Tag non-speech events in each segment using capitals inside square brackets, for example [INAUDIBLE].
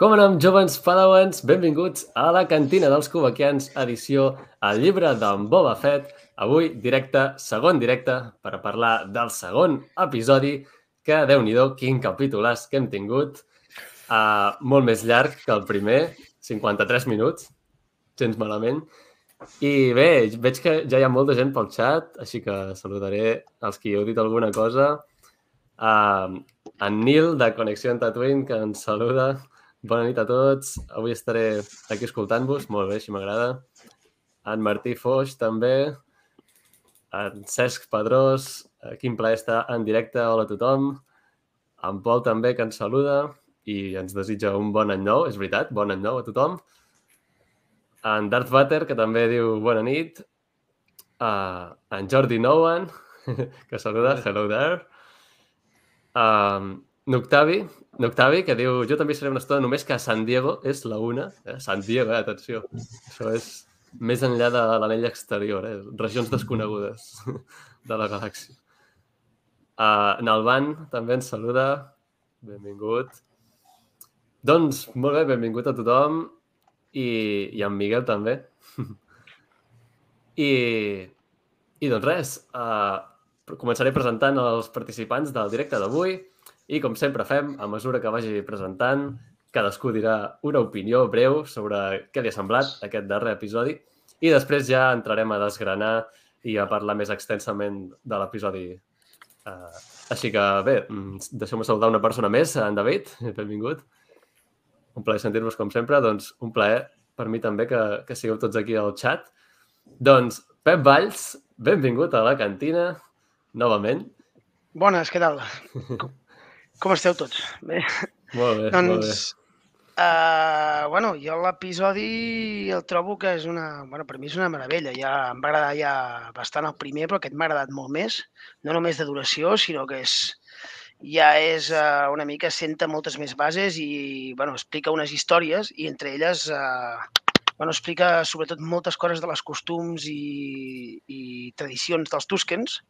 Com anem, jovens padawans? Benvinguts a la cantina dels cubaquians, edició al llibre d'en Boba Fett. Avui, directe, segon directe, per parlar del segon episodi, que, déu nhi quin capítolàs que hem tingut. Uh, molt més llarg que el primer, 53 minuts, gens malament. I bé, veig que ja hi ha molta gent pel xat, així que saludaré els qui heu dit alguna cosa. Uh, en Nil, de Connexió en Tatooine, que ens saluda. Bona nit a tots. Avui estaré aquí escoltant-vos. Molt bé, així m'agrada. En Martí Foix, també. En Cesc Pedrós. Quin plaer estar en directe. Hola a tothom. En Pol també, que ens saluda i ens desitja un bon any nou. És veritat, bon any nou a tothom. En Darth Vader, que també diu bona nit. Uh, en Jordi Nowan, [LAUGHS] que saluda. Hello there. Um, Noctavi, Noctavi, que diu jo també seré una estona, només que San Diego és la una. Eh? San Diego, eh? atenció. Això és més enllà de l'anell exterior, eh? regions desconegudes [LAUGHS] de la galàxia. Uh, Nalban també ens saluda. Benvingut. Doncs, molt bé, benvingut a tothom. I, i en Miguel també. [LAUGHS] I, i doncs res, uh, començaré presentant els participants del directe d'avui. I com sempre fem, a mesura que vagi presentant, cadascú dirà una opinió breu sobre què li ha semblat aquest darrer episodi i després ja entrarem a desgranar i a parlar més extensament de l'episodi. Uh, així que bé, mm, deixeu-me saludar una persona més, en David, benvingut. Un plaer sentir-vos com sempre, doncs un plaer per mi també que, que sigueu tots aquí al chat. Doncs Pep Valls, benvingut a la cantina, novament. Bones, què tal? [LAUGHS] Com esteu tots? Bé. Molt bé, doncs, molt bé. Uh, bueno, jo l'episodi el trobo que és una... Bueno, per mi és una meravella. Ja em va agradar ja bastant el primer, però aquest m'ha agradat molt més. No només de duració, sinó que és ja és uh, una mica senta moltes més bases i bueno, explica unes històries i entre elles uh, bueno, explica sobretot moltes coses de les costums i, i tradicions dels Tuscans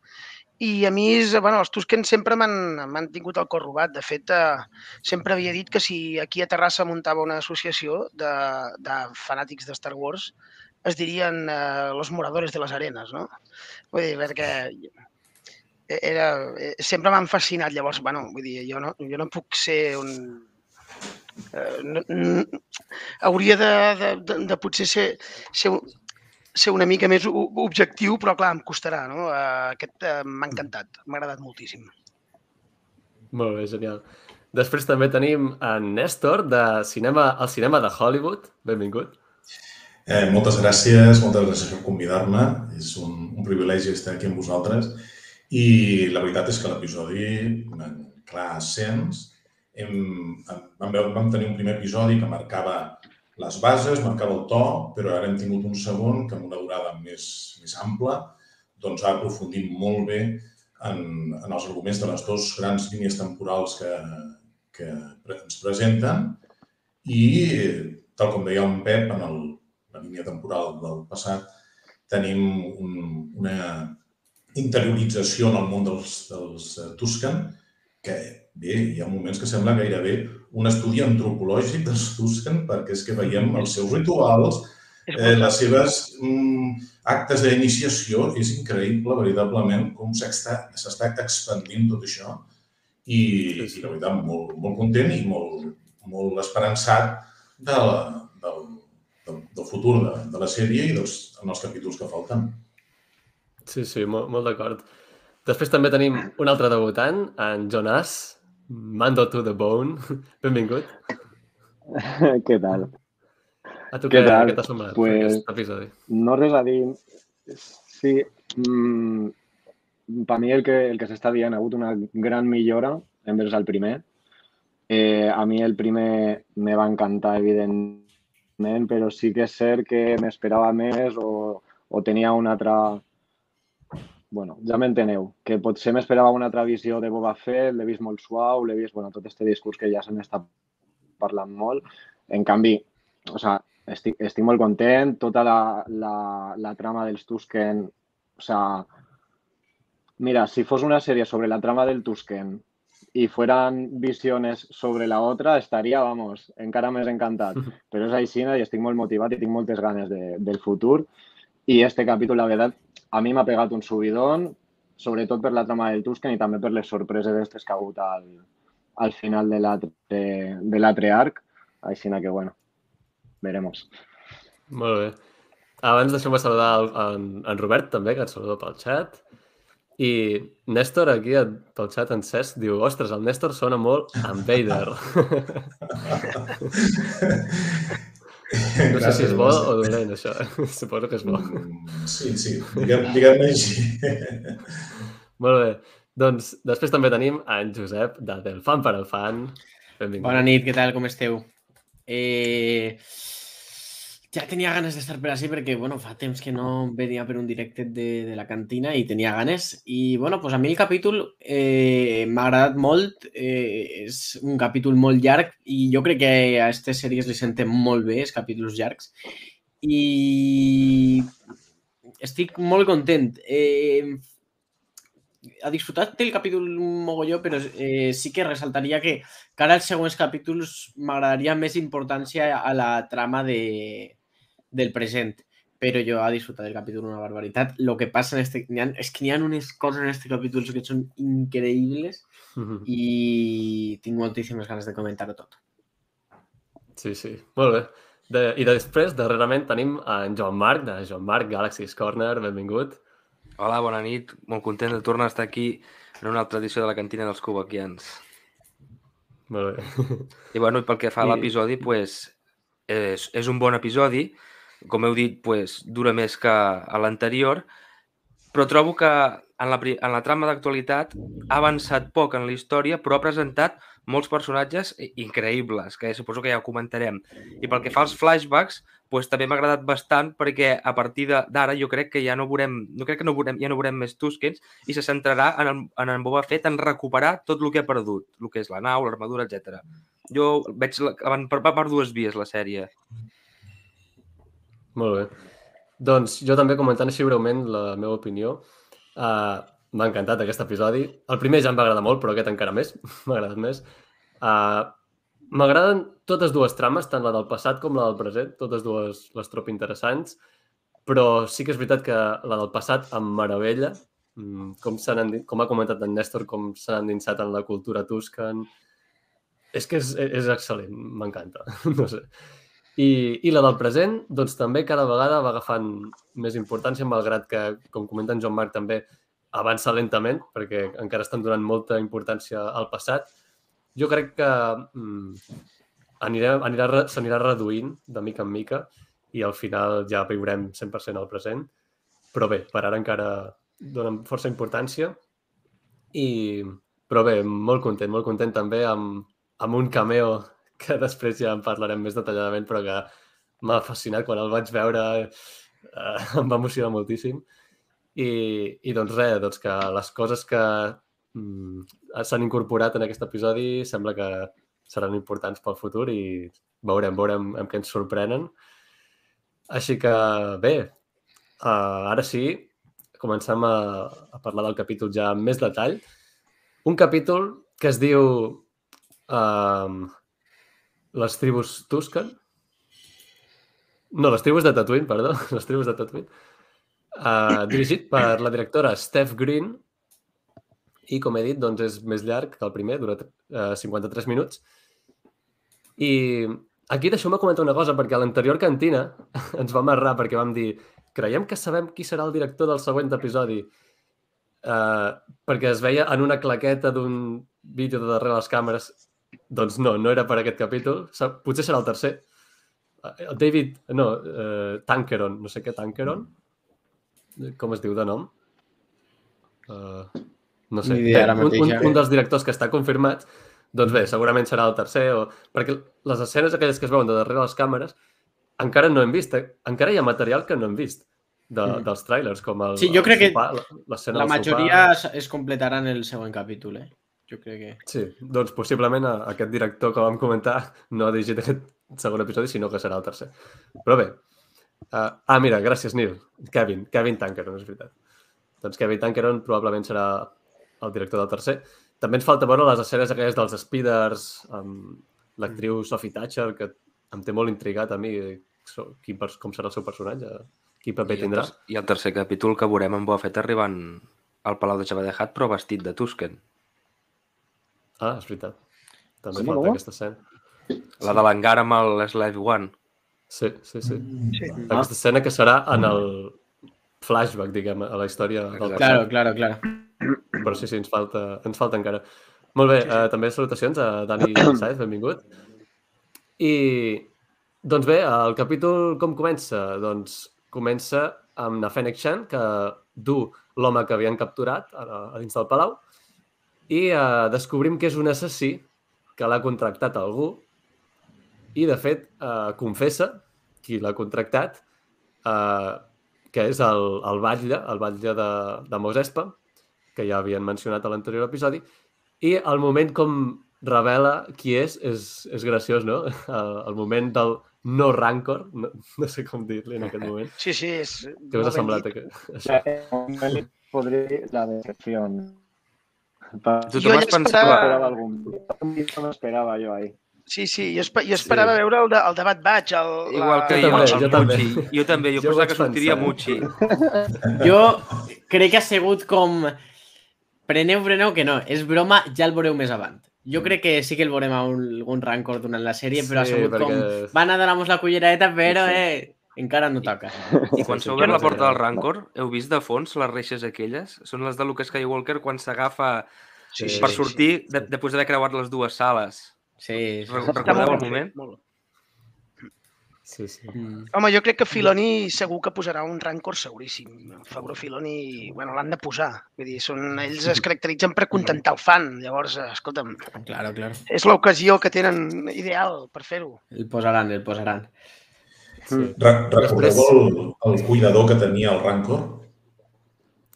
i a mi, bueno, els Tusken sempre m'han tingut el cor robat. De fet, eh, sempre havia dit que si aquí a Terrassa muntava una associació de, de fanàtics de Star Wars, es dirien eh, los moradores de les arenes, no? Vull dir, perquè era, eh, sempre m'han fascinat. Llavors, bueno, vull dir, jo no, jo no puc ser un... Eh, no, no, hauria de, de, de, de potser ser, ser ser una mica més objectiu, però clar, em costarà, no? Uh, aquest uh, m'ha encantat, m'ha agradat moltíssim. Molt bé, genial. Després també tenim en Néstor, de cinema, el cinema de Hollywood. Benvingut. Eh, moltes gràcies, moltes gràcies per convidar-me. És un, un privilegi estar aquí amb vosaltres. I la veritat és que l'episodi, clar, ascens, hem, vam, vam tenir un primer episodi que marcava les bases, marcava el to, però ara hem tingut un segon que amb una durada més, més ampla doncs ha aprofundit molt bé en, en els arguments de les dues grans línies temporals que, que ens presenten i, tal com deia un Pep, en el, la línia temporal del passat, tenim un, una interiorització en el món dels, dels Tuscan que bé, hi ha moments que sembla gairebé un estudi antropològic dels Tusken perquè és que veiem els seus rituals, eh, les seves mm, actes d'iniciació. És increïble, veritablement, com s'està expandint tot això. I, i la veritat, molt, molt content i molt, molt esperançat de la, del, del, del futur de, de la sèrie i dels en els capítols que falten. Sí, sí, molt, molt d'acord. Després també tenim un altre debutant, en Jonas, Mando to the Bone. [LAUGHS] Benvingut. [LAUGHS] Què tal? A tu què, què, què t'ha semblat pues, aquest episodi? No res a dir. Sí, mmm, per mi el que, el que s'està dient ha hagut una gran millora envers el primer. Eh, a mi el primer me va encantar, evidentment, però sí que és cert que m'esperava més o, o tenia una altra bueno, ja m'enteneu, que potser m'esperava una altra visió de Boba Fett, l'he vist molt suau, l'he vist, bueno, tot aquest discurs que ja se n'està parlant molt. En canvi, o sea, estic, estic molt content, tota la, la, la trama dels Tusken, o sea, mira, si fos una sèrie sobre la trama del Tusken y fueran visiones sobre la otra, estaria, vamos, encara més encantat. [LAUGHS] Però és així i estic molt motivat i tinc moltes ganes de, del futur. I este capítol, la veritat, a mi m'ha pegat un subidón, sobretot per la trama del Tusken i també per les sorpreses d'estes que ha hagut al, al final de l'altre arc. Així que, bueno, veremos. Molt bé. Abans deixem-me saludar el, en, en Robert també, que et saluda pel xat. I Néstor, aquí pel xat en Cesc, diu ostres, el Néstor sona molt en Vader. [LAUGHS] no sé si és bo o dolent, això. [LAUGHS] Suposo que és bo. Mm, sí, sí, diguem-ne diguem així. molt bé. Doncs després també tenim en Josep, de Del Fan per al Fan. Benvingut. Bona nit, què tal, com esteu? Eh, ja tenia ganes d'estar per així perquè, bueno, fa temps que no venia per un directe de, de la cantina i tenia ganes. I, bueno, pues a mi el capítol eh, m'ha agradat molt. Eh, és un capítol molt llarg i jo crec que a aquestes sèries li sentem molt bé, els capítols llargs. I estic molt content. Eh, ha disfrutat del capítol mogolló, però eh, sí que ressaltaria que, que ara els següents capítols m'agradaria més importància a la trama de, del present, però jo ha disfrutat del capítol una barbaritat. Lo que passa en este... Ha, és que n'hi ha unes coses en este capítol que són increïbles uh -huh. i tinc moltíssimes ganes de comentar-ho tot. Sí, sí. Molt bé. De, I després, darrerament, tenim en Joan Marc, de Joan Marc, Galaxy's Corner. Benvingut. Hola, bona nit. Molt content de tornar a estar aquí en una altra edició de la cantina dels cubaquians. Molt bé. I bueno, pel que fa a l'episodi, pues, és, és un bon episodi, com heu dit, pues, dura més que a l'anterior, però trobo que en la, en la trama d'actualitat ha avançat poc en la història, però ha presentat molts personatges increïbles, que suposo que ja ho comentarem. I pel que fa als flashbacks, pues, també m'ha agradat bastant perquè a partir d'ara jo crec que ja no veurem, no crec que no veurem, ja no veurem més Tuskens i se centrarà en, el, en en Boba Fett en recuperar tot el que ha perdut, el que és la nau, l'armadura, etc. Jo veig la, per, per dues vies la sèrie. Molt bé. Doncs jo també comentant així breument la meva opinió. Uh, M'ha encantat aquest episodi. El primer ja em va agradar molt, però aquest encara més. [LAUGHS] M'ha agradat més. Uh, M'agraden totes dues trames, tant la del passat com la del present, totes dues les trobo interessants, però sí que és veritat que la del passat em meravella, mm, com, com ha comentat en Néstor, com s'han endinsat en la cultura tuscan. És que és, és excel·lent, m'encanta, [LAUGHS] no sé. I, I la del present, doncs també cada vegada va agafant més importància, malgrat que, com comenta en Joan Marc també, avança lentament, perquè encara estan donant molta importància al passat. Jo crec que mm, anirà, anirà, s'anirà reduint de mica en mica i al final ja viurem 100% al present. Però bé, per ara encara donen força importància. I, però bé, molt content, molt content també amb, amb un cameo que després ja en parlarem més detalladament, però que m'ha fascinat quan el vaig veure, eh, em va emocionar moltíssim. I, i doncs res, doncs que les coses que mm, s'han incorporat en aquest episodi sembla que seran importants pel futur i veurem, veurem amb què ens sorprenen. Així que bé, uh, ara sí, comencem a, a parlar del capítol ja amb més detall. Un capítol que es diu uh, les tribus Tusken. No, les tribus de Tatooine, perdó. [LAUGHS] Les tribus de Tatooine. Uh, dirigit per la directora Steph Green i, com he dit, doncs és més llarg que el primer, dura uh, 53 minuts. I aquí deixeu-me comentar una cosa, perquè a l'anterior cantina [LAUGHS] ens vam errar perquè vam dir creiem que sabem qui serà el director del següent episodi uh, perquè es veia en una claqueta d'un vídeo de darrere les càmeres doncs no, no era per aquest capítol. Potser serà el tercer. El eh, David, no, uh, Tankeron, no sé què, Tankeron? Com es diu de nom? Uh, no sé. Bé, un, un, un dels directors que està confirmat, doncs bé, segurament serà el tercer, o... perquè les escenes aquelles que es veuen de darrere les càmeres encara no hem vist, eh? encara hi ha material que no hem vist de, mm. dels trailers, com el Sí, jo crec sopar, que la majoria sopar. es completaran el següent capítol, eh? Jo crec que... Sí, doncs possiblement aquest director que vam comentar no ha dirigit aquest segon episodi, sinó que serà el tercer. Però bé. Uh, ah, mira, gràcies, Nil. Kevin, Kevin Tankeron, és veritat. Doncs Kevin Tankeron probablement serà el director del tercer. també ens falta veure les escenes aquelles dels Speeders amb l'actriu Sophie Thatcher, que em té molt intrigat a mi so- quin, com serà el seu personatge, quin paper I tindrà. I el tercer capítol que veurem en Boba Fett arribant al Palau de Jabba Hutt, però vestit de Tusken. Ah, és veritat. També Com, falta com? aquesta escena. La de l'engar amb el Slave One. Sí, sí, sí. Sí. Aquesta escena que serà en el flashback, diguem, a la història del passat. Claro, claro, claro. Però sí, sí, ens falta, ens falta encara. Molt bé, eh, també salutacions a Dani Saez, benvingut. I, doncs bé, el capítol com comença? Doncs comença amb na Fennec Shan, que du l'home que havien capturat a, a dins del palau, i eh, descobrim que és un assassí que l'ha contractat algú i, de fet, eh, confessa qui l'ha contractat, eh, que és el, el batlle, el batlle de, de Mos Espa, que ja havien mencionat a l'anterior episodi, i el moment com revela qui és, és, és graciós, no? [LAUGHS] El, el moment del no rancor, no, no sé com dir-li en aquest moment. Sí, sí, és... Què us ha semblat? Que, això? Podría la decepción. Jo vas esperava- pensar... esperaba algún no me esperaba yo ahí. Sí, sí, jo, espe jo esperava Sí. veure el, de, el debat baig, el, Igual que Jo jo, també, jo també. Jo també, jo Jo pensava que sortiria pensar. Muchi. [LAUGHS] Jo crec que ha sigut com... Preneu, preneu, que no. És broma, ja el veureu més avant. Jo crec que sí que el veurem a un, algun rancor durant la sèrie, però ha Sí, sigut com... perquè- Van a donar-nos la culleradeta, però Sí. eh, encara no toca. I quan Sí, s'ha sí, obert la porta del Rancor, heu vist de fons les reixes aquelles? Són les de Luke Skywalker quan s'agafa Sí, Sí, per sí, sortir de, després d'haver creuat les dues sales. Sí, sí. Recordeu el moment? molt. Sí, sí. Mm. Home, jo crec que Filoni segur que posarà un rancor seguríssim. Fabro Filoni, bueno, l'han de posar. Vull dir, són, ells es caracteritzen per contentar el fan. Llavors, escolta'm, Claro, claro. és l'ocasió que tenen ideal per fer-ho. El posaran, el posaran. Sí. Re- Recordeu Després- el, el cuidador que tenia el Rancor?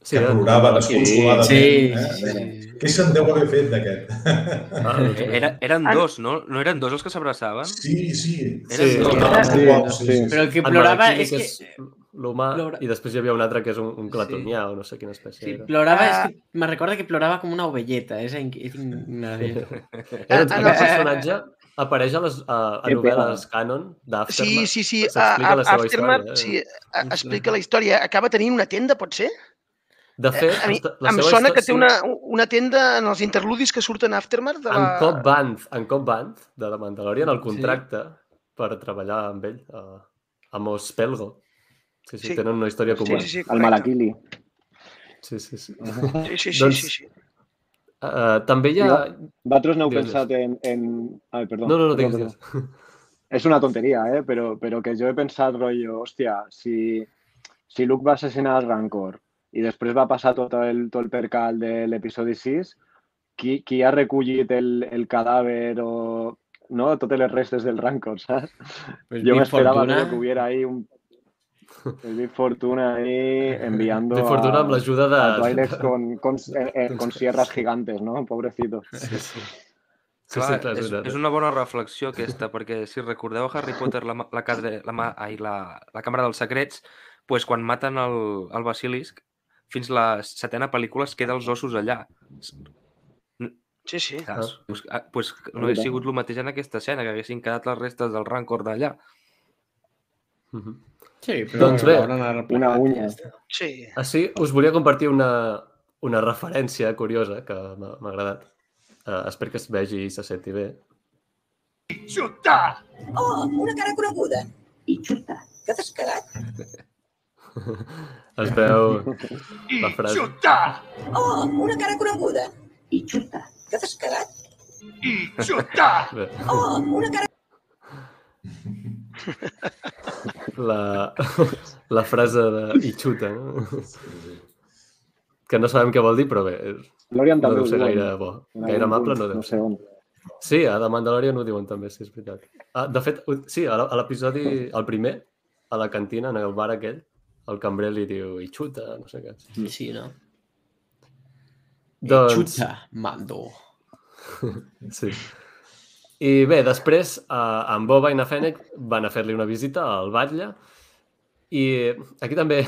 Sí, que plorava desconsoladament. Sí, eh? sí, sí. Què se'n deu haver fet d'aquest? Ah, Era, eren Ah. dos, no? No eren dos els que s'abraçaven? Sí, sí. Eren Sí. dos. Sí, sí, sí. sí. Però el que plorava és que és l'humà, Plora- i després hi havia un altre que és un, un clatonià o no sé quina espècie Sí, era. plorava, Ah. és que me recorda que plorava com una ovelleta. És, in- és ignorant. Era, aquest no. personatge apareix a, les, a, a novel·les canon d'Aftermath. Sí, sí, sí. S'explica A, la seva Aftermath, història, eh? sí, explica la història. Acaba tenint una tenda, pot ser? De fet, A mi, la em seva sona història- que té una, una tenda en els interludis que surten a Aftermath. De En la... Cobb Band, en Cobb Band, de la Mandalorian, el contracte per treballar amb ell a, a Mos Pelgo. Sí, sí, Sí. tenen una història Sí, comuna. sí, sí, Al correcte. Malakili. Sí, sí, sí. Sí, sí, sí, Doncs- sí, sí. Uh, també hi ha... Vosaltres no heu Digues. pensat en... en... Ai, perdó. No, no, no, digues. Es [LAUGHS] una tontería, ¿eh? Pero, pero que yo he pensado, rollo, hostia, si, si Luke va a asesinar al Rancor i després va passar tot el, tot el percal de l'episodi 6, qui, qui ha recollit el, el cadàver o no? totes les restes del Rancor, saps? Pues Yo Big me esperaba Fortuna. rollo, que hubiera ahí un... El Big Fortuna ahí enviando De fortuna amb a, l'ajuda de... a con, con, eh, eh, con sierras gigantes, ¿no? Pobrecito. Sí, sí. Sí, Clar, sí, clar, és, és, és una bona reflexió aquesta, perquè si recordeu Harry Potter, la, la, cadre, la, ma- ai, la, la càmera dels secrets, pues, quan maten el, el basilisc, fins la setena pel·lícula es queda els ossos allà. Sí, sí. Saps? Pues, ah, pues, no hauria sigut el mateix en aquesta escena, que haguessin quedat les restes del rancor d'allà. Mhm. Sí, però Doncs bé, una i unya. està. Sí. Així, us volia compartir una, una referència curiosa que m'ha agradat. Uh, espero que es vegi i se senti bé. Xuta! Oh, una cara coneguda. I xuta, que descarat. Es veu la frase. Xuta! Oh, una cara coneguda. I xuta, que descarat. Xuta! Bé, Oh, una cara... [LAUGHS] la, la frase de i xuta, no? que no sabem què vol dir, però bé, L'Orion no també deu ser gaire bo. Gaire amable no deu no ser. sé. Sí, a The Mandalorian ho diuen també, sí, és veritat. Ah, de fet, sí, a l'episodi, el primer, a la cantina, en el bar aquell, el cambrer li diu i xuta, no sé què. Sí, sí, no? Doncs, Xuta, mando. [LAUGHS] sí. I bé, després, eh, en Boba i na Fennec van a fer-li una visita al batlle i aquí també,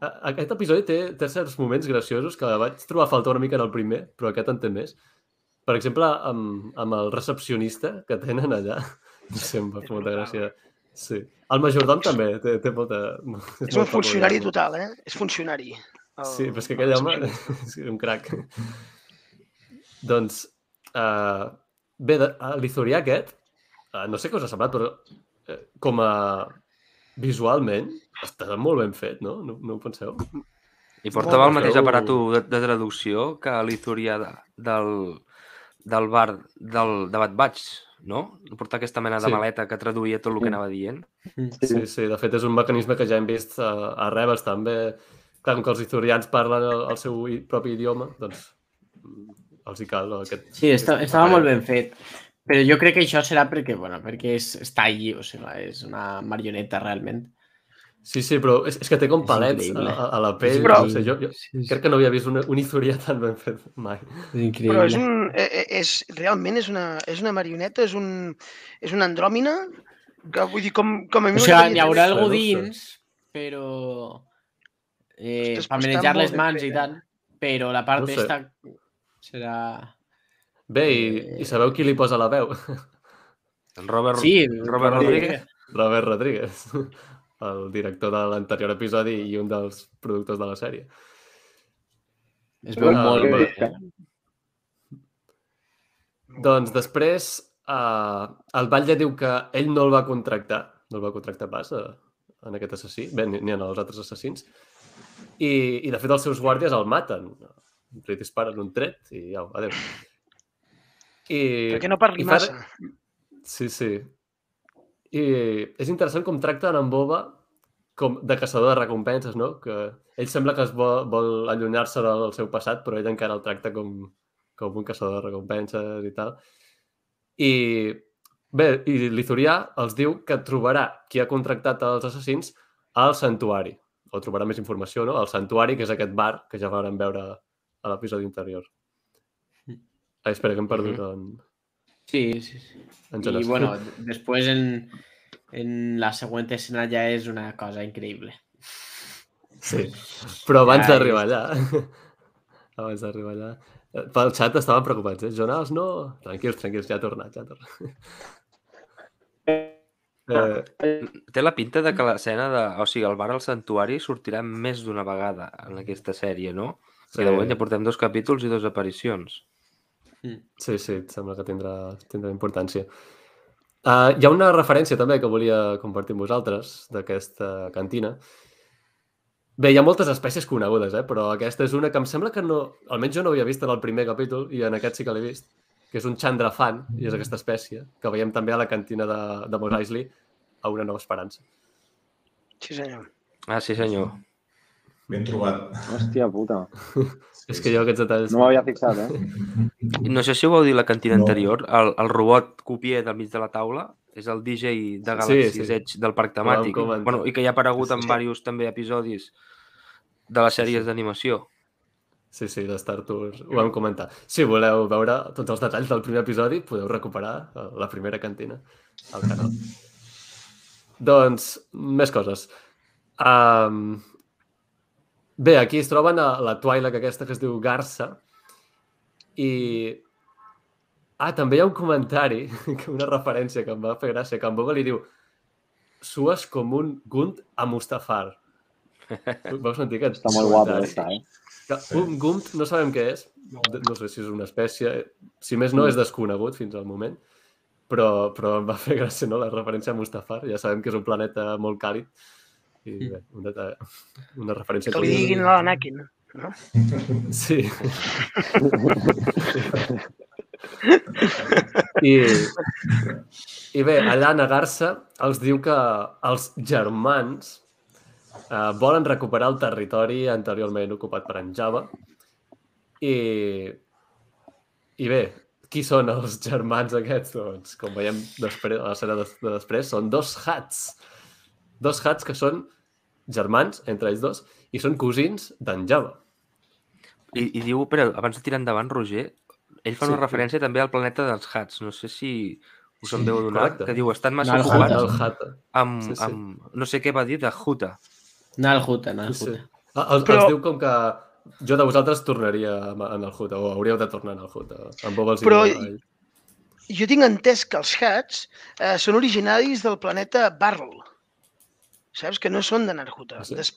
aquest episodi té, té certs moments graciosos que vaig trobar a faltar una mica en el primer, però aquest en té més. per exemple, amb, amb el recepcionista que tenen allà, [LAUGHS] no sé, em va fer molta gràcia. Sí. El majordom també té, té molta... És un funcionari total, eh? És funcionari. El, Sí, però és que aquell home [LAUGHS] és un crac. doncs, uh, bé, de, a l'Ithorià aquest, uh, no sé què us ha semblat, però uh, com a visualment està molt ben fet, no? No, no ho penseu? I portava el mateix aparato de, de traducció que l'Ithurià de, del, del bar del, de Bad Batch, no? Portar aquesta mena de Sí. maleta que traduïa tot el que anava dient. Sí, sí, de fet és un mecanisme que ja hem vist a, a Rebels també. Clar, com que els ithorians parlen el, el seu propi idioma, doncs els hi cal aquest... Sí, està, estava molt ben fet. Però jo crec que això serà perquè, bueno, perquè és, està allí, o sigui, és una marioneta realment. Sí, sí, però és, és que té com palets a, a, a la pell. Però- no sé, jo, jo Sí, crec que no havia vist un, un ithorià [LAUGHS] tan ben fet mai. és increïble. Però és un, eh, eh, és, realment és una, és una marioneta, és, un, és una andròmina, que vull dir, com, com a mi O sigui, n'hi haurà algú dins, però... Eh, Ostres, per manejar les mans fet, i eh? tant. Però la part No sé. esta serà... Bé, i, i sabeu qui li posa la veu? El Robert, Sí, Robert Rodríguez. Robert Rodríguez, [LAUGHS] el director de l'anterior episodi i un dels productors de la sèrie. Es veu Ah, molt bé. Doncs després, uh, el Batlle diu que ell no el va contractar, no el va contractar pas a, en aquest assassí, bé, ni, ni en els altres assassins, i, i de fet els seus guàrdies el maten. Li disparen un tret i au, adéu. I, Perquè no parli i fa- massa. Sí, sí. I és interessant com tracten en Boba com de caçador de recompenses, no? Que ell sembla que es vol, vol allunyar-se del seu passat, però ell encara el tracta com, com un caçador de recompenses i tal. I bé, i l'Ithurià els diu que trobarà qui ha contractat els assassins al santuari. O trobarà més informació, no? Al santuari, que és aquest bar que ja vam veure a l'episodi anterior. Ai, espera, que hem perdut en, Sí, sí, sí. en I bueno, després en, en la següent escena ja és una cosa increïble. Sí, però abans Ja, d'arribar allà... [LAUGHS] abans d'arribar allà... eh, Pel xat estaven preocupats, eh? Jonas, no... Tranquils, tranquils, ja ha tornat, ja ha tornat. [LAUGHS] Eh, Té la pinta de que l'escena de... O sigui, el bar al santuari sortirà més d'una vegada en aquesta sèrie, no? Sí. Sí. de moment ja portem dos capítols i dues aparicions. sí, sí, et sembla que tindrà, tindrà importància. Uh, hi ha una referència també que volia compartir amb vosaltres d'aquesta cantina. Bé, hi ha moltes espècies conegudes, eh? però aquesta és una que em sembla que no... Almenys jo no havia vist en el primer capítol i en aquest sí que l'he vist, que és un chandrafan, i és aquesta espècie, que veiem també a la cantina de, de Mos Eisley a Una Nova Esperança. Sí, senyor. Ah, sí senyor. Ben trobat. Hòstia puta. [LAUGHS] És que jo aquests detalls... No m'havia fixat, eh? [LAUGHS] No sé si ho vau dir la cantina No. anterior, el, el robot copier del mig de la taula és el DJ de Galaxy's Sí, sí. Edge del parc temàtic. comentar. Bueno, I que ja ha aparegut Sí, en sí. diversos també episodis de les sèries d'animació. Sí, sí, de Star Tours. Ho vam comentar. Si voleu veure tots els detalls del primer episodi, podeu recuperar eh, la primera cantina al canal. [LAUGHS] doncs, més coses. Um, bé, aquí es troben a la Twilight aquesta que es diu Garça i... Ah, també hi ha un comentari, que [LAUGHS] una referència que em va fer gràcia, que en Boba li diu sues com un gunt a Mustafar. [LAUGHS] Vau sentir aquest Està molt guapo, està, eh? Que Un gumt no sabem què és, no sé si és una espècie, si més no és desconegut fins al moment, però, però em va fer gràcia no? la referència a Mustafar, ja sabem que és un planeta molt càlid, i bé, un detall, una referència Que li diguin a l'Anakin. No? [LAUGHS] Sí. [LAUGHS] I, I bé, allà negar-se els diu que els germans eh, volen recuperar el territori anteriorment ocupat per en Java i, i bé, qui són els germans aquests? Doncs, com veiem després, a l'escena de, de després, són dos hats. Dos hats que són germans, entre ells dos, i són cosins d'en Java. I, I diu, però abans de tirar endavant, Roger, ell fa Sí. una referència també al planeta dels Hats. No sé si us en Sí, veu donar, correcte. que diu, estan massa Nal ocupats amb, Sí, sí. amb... No sé què va dir de Huta. Nalhuta, Sí, sí. Nalhuta. Ah, Els, Però- els diu com que jo de vosaltres tornaria en el Hood, o hauríeu de tornar en el eh, En Bob els Però-. Jo tinc entès que els Hats eh, són originaris del planeta Barrel. Saps? Que no són de Narjuta. Ah, sí? Des...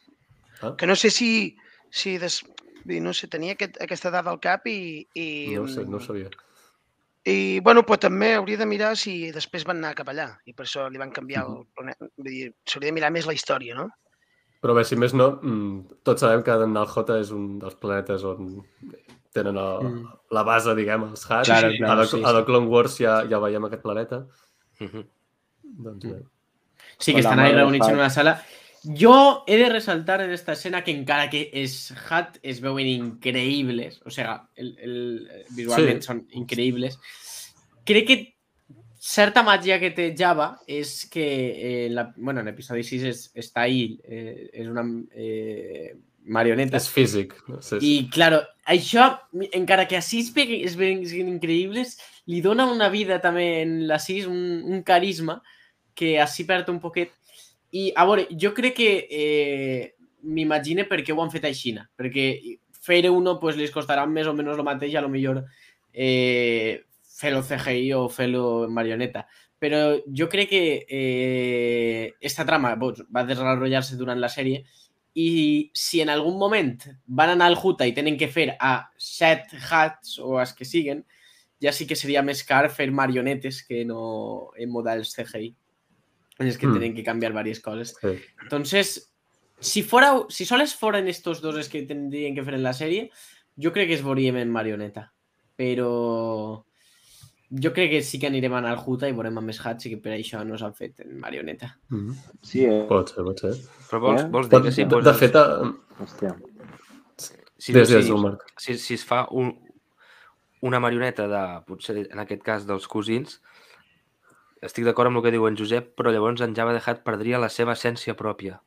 Ah. Que no sé si... si des... No sé, tenia aquest, aquesta dada al cap i... i No ho sé, no ho sabia. I, bueno, però també hauria de mirar si després van anar cap allà i per això li van canviar el planeta. Vull dir, s'hauria de mirar més la història, no? Però bé, si més no, mm, tots sabem que Nalhota és un dels planetes on tenen el, Mm. la base, diguem, els Hats. Claro, a, claro, the, sí, a sí. The Clone Wars ja, ja veiem aquest planeta. Mhm. Doncs bé. Sí, que estan ahí reunits en una sala. Jo he de resaltar en esta escena que encara que és Hat es veuen increïbles, o sea, el, el, visualment Sí. són increïbles. Crec que certa màgia que té Java és que, eh, la, bueno, en episodi 6 és, està ahí, eh, és una eh, marioneta. És físic. No sé, I, claro, això, encara que a 6 es veuen increïbles, li dona una vida també en la 6, un, un carisma que així perd un poquet. I, a veure, jo crec que eh, m'imagine per què ho han fet així, perquè fer uno pues, les costarà més o menys el mateix, a lo millor eh, fer-lo CGI o fer-lo marioneta. Però jo crec que eh, esta trama va desenvolupar-se durant la sèrie i si en algun moment van anar al Juta i tenen que fer a set hats o els que siguen, ja sí que seria més car marionetes que no en models CGI en els que Mm. tienen que cambiar varias cosas. Sí. Entonces, si fuera, si soles fueran estos dos els que tendrían que fer en la sèrie, jo crec que es veuríem en marioneta. Però jo crec que sí que anirem a anar al Juta i veurem a més hats i que per això no s'han fet en marioneta. Mhm. Sí, eh? Pot ser, pot ser. Però vols, Eh? vols dir Pot, que si de, de poses... fet, eh, Hòstia. si, des, si, des, Marc. si, si es fa un, una marioneta de, potser en aquest cas dels cosins, estic d'acord amb el que diu en Josep, però llavors en Java de Hat perdria la seva essència pròpia.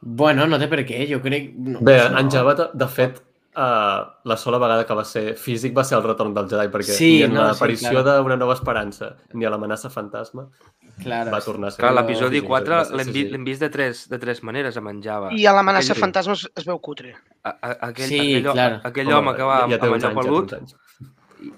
Bueno, no té per què, jo crec... No, Bé, no. en Java, de- fet, uh, la sola vegada que va ser físic va ser el retorn del Jedi, perquè Sí, ni en no, sí, l'aparició claro. d'una nova esperança ni a l'amenaça fantasma Claro, va tornar a ser... Clar, l'episodi físic, 4 va ser l'hem vi, CGI. l'hem vist de tres, de tres maneres amb en Java. I a l'amenaça fantasma es, es veu cutre. A, a, aquell, Sí, aquell, claro. aquell home que va ja, amb, ja amb allò ja pelut anys. i,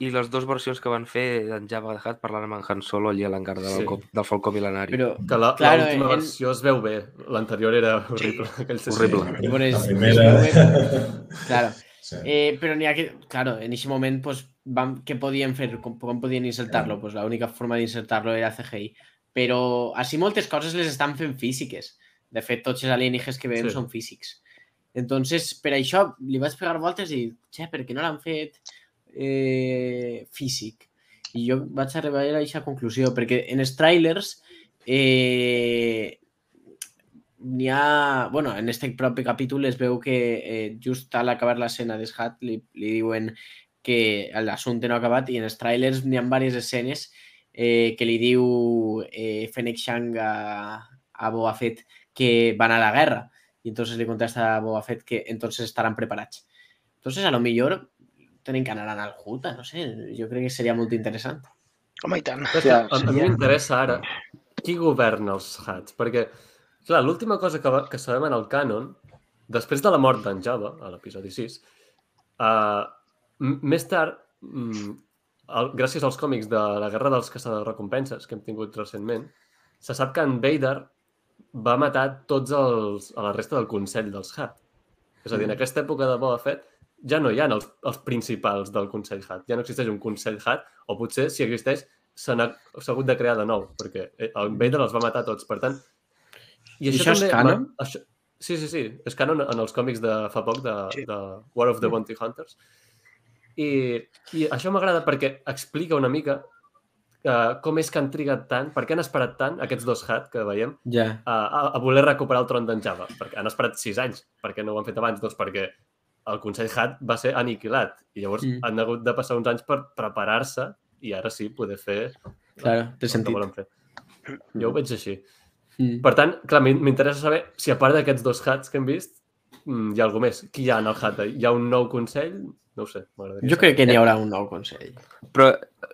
i les dues versions que van fer d'en Java de Hat parlant amb en Han Solo allà a l'engar de Sí. sí. del Falcó Milenari. Però, Que la- Claro, l'última en- versió es veu bé, l'anterior era horrible. [LAUGHS] Aquell CGI. Horrible. I bueno, La és- primera... és [LAUGHS] claro. Sí. Eh, però n'hi ha que, claro, en aquest moment, pues, van, què podien fer? Com, com podien insertar-lo? Pues l'única forma d'insertar-lo era CGI. Però així moltes coses les estan fent físiques. De fet, tots els alienígenes que veiem Sí. sí. són físics. Entonces, per això li vaig pegar voltes i, xe, per què no l'han fet eh, físic? I jo vaig arribar a aquesta conclusió, perquè en els trailers eh, n'hi ha... bueno, en este propi capítol es veu que eh, just al acabar l'escena d'Eshat li, li diuen que l'assumpte no ha acabat i en els trailers n'hi ha diverses escenes eh, que li diu eh, Fennec Shang a, a Boba Fett que van a la guerra i entonces li contesta a Boba Fett que entonces estaran preparats. Entonces, a lo millor tenen que anar al Juta, no sé, jo crec que seria molt interessant. Home, i tant. Sí, a, a mi m'interessa ara qui governa els Hats, perquè, clar, l'última cosa que, va, que sabem en el cànon, després de la mort d'en Java, a l'episodi 6, uh, més tard, mm, el, gràcies als còmics de la Guerra dels Caçadors de Recompenses que hem tingut recentment, se sap que en Vader va matar tots els, a la resta del Consell dels Hat. És a dir, en aquesta època de Boba Fett ja no hi ha els, els principals del Consell Hat. Ja no existeix un Consell Hat, o potser, si existeix, s'ha hagut de crear de nou, perquè eh, el Vader els va matar tots. Per tant, i I això és canon? ma- Això, sí, sí, sí. És canon en els còmics de fa poc, de, Sí. de War of the Bounty Hunters. I, i això m'agrada perquè explica una mica uh, com és que han trigat tant, per què han esperat tant, aquests dos Hat que veiem, Ja. a, a, a voler recuperar el tron d'en Java. Perquè han esperat sis anys. Per què no ho han fet abans? Doncs perquè el Consell Hat va ser aniquilat i llavors Mm. han hagut de passar uns anys per preparar-se i ara sí poder fer Claro, té el que sentit. volen fer. Jo ho veig així. Mm. Per tant, clar, m'in- m'interessa saber si a part d'aquests dos hats que hem vist mm, hi ha alguna més. Qui hi ha en el hat? Hi ha un nou consell? No ho sé, Jo crec que n'hi haurà un nou consell. Però,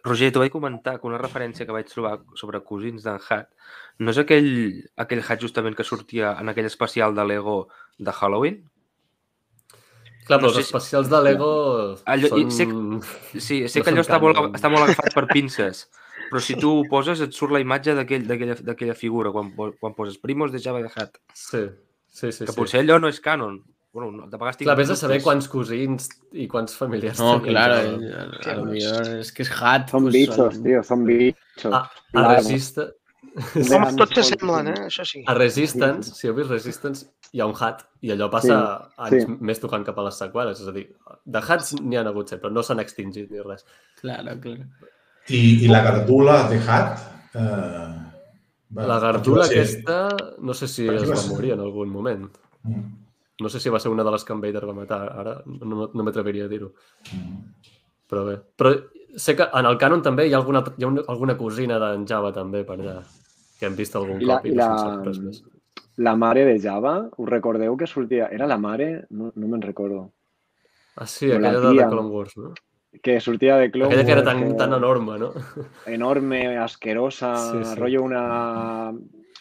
Roger, t'ho vaig comentar que una referència que vaig trobar sobre cosins d'en Hat no és aquell, aquell Hat justament que sortia en aquell especial de Lego de Halloween? Clar, No però els sé si- especials de Lego Allò- són... sé Sí, sé No que allò són està molt, està molt agafat per pinces, [LAUGHS] però si tu ho poses et surt la imatge d'aquell- d'aquella d'aquella figura quan, quan poses Primos de Java de Hat. Sí, sí, sí. Que sí. potser allò no és canon. Bueno, no, de vegades tinc Clar, vés a saber quants cosins i quants familiars No, tenien claro, Java. eh, a, a lo mejor es que es hat. Son pues, bichos, son- tío, son bichos. Ah, a Claro. Resista... Els homes tots s'assemblen, eh? Això sí. A Resistance, si heu vist Resistance, hi ha un hat i allò passa Sí, anys sí. més tocant cap a les seqüeles. És a dir, de hats n'hi ha hagut sempre, no s'han extingit ni res. Claro, claro. I, i la gardula de Hat... Eh, va, La gardula ser- aquesta, no sé si es va va ser? morir en algun moment. Mm, No sé si va ser una de les que en Vader va matar. Ara no, no m'atreviria a dir-ho. mm. Però bé. Però sé que en el canon també hi ha alguna, hi ha una, alguna cosina d'en Java també per allà, que hem vist algun I la, cop i i no la, res més. La mare de Java, us recordeu que sortia... Era la mare? No, no me'n recordo. Ah, sí, o la aquella de, de tia. Clone Wars, no? Que sortia de Clone Aquella que era Wars, tan, que- tan enorme, no? enorme, asquerosa, Sí, sí. rollo una,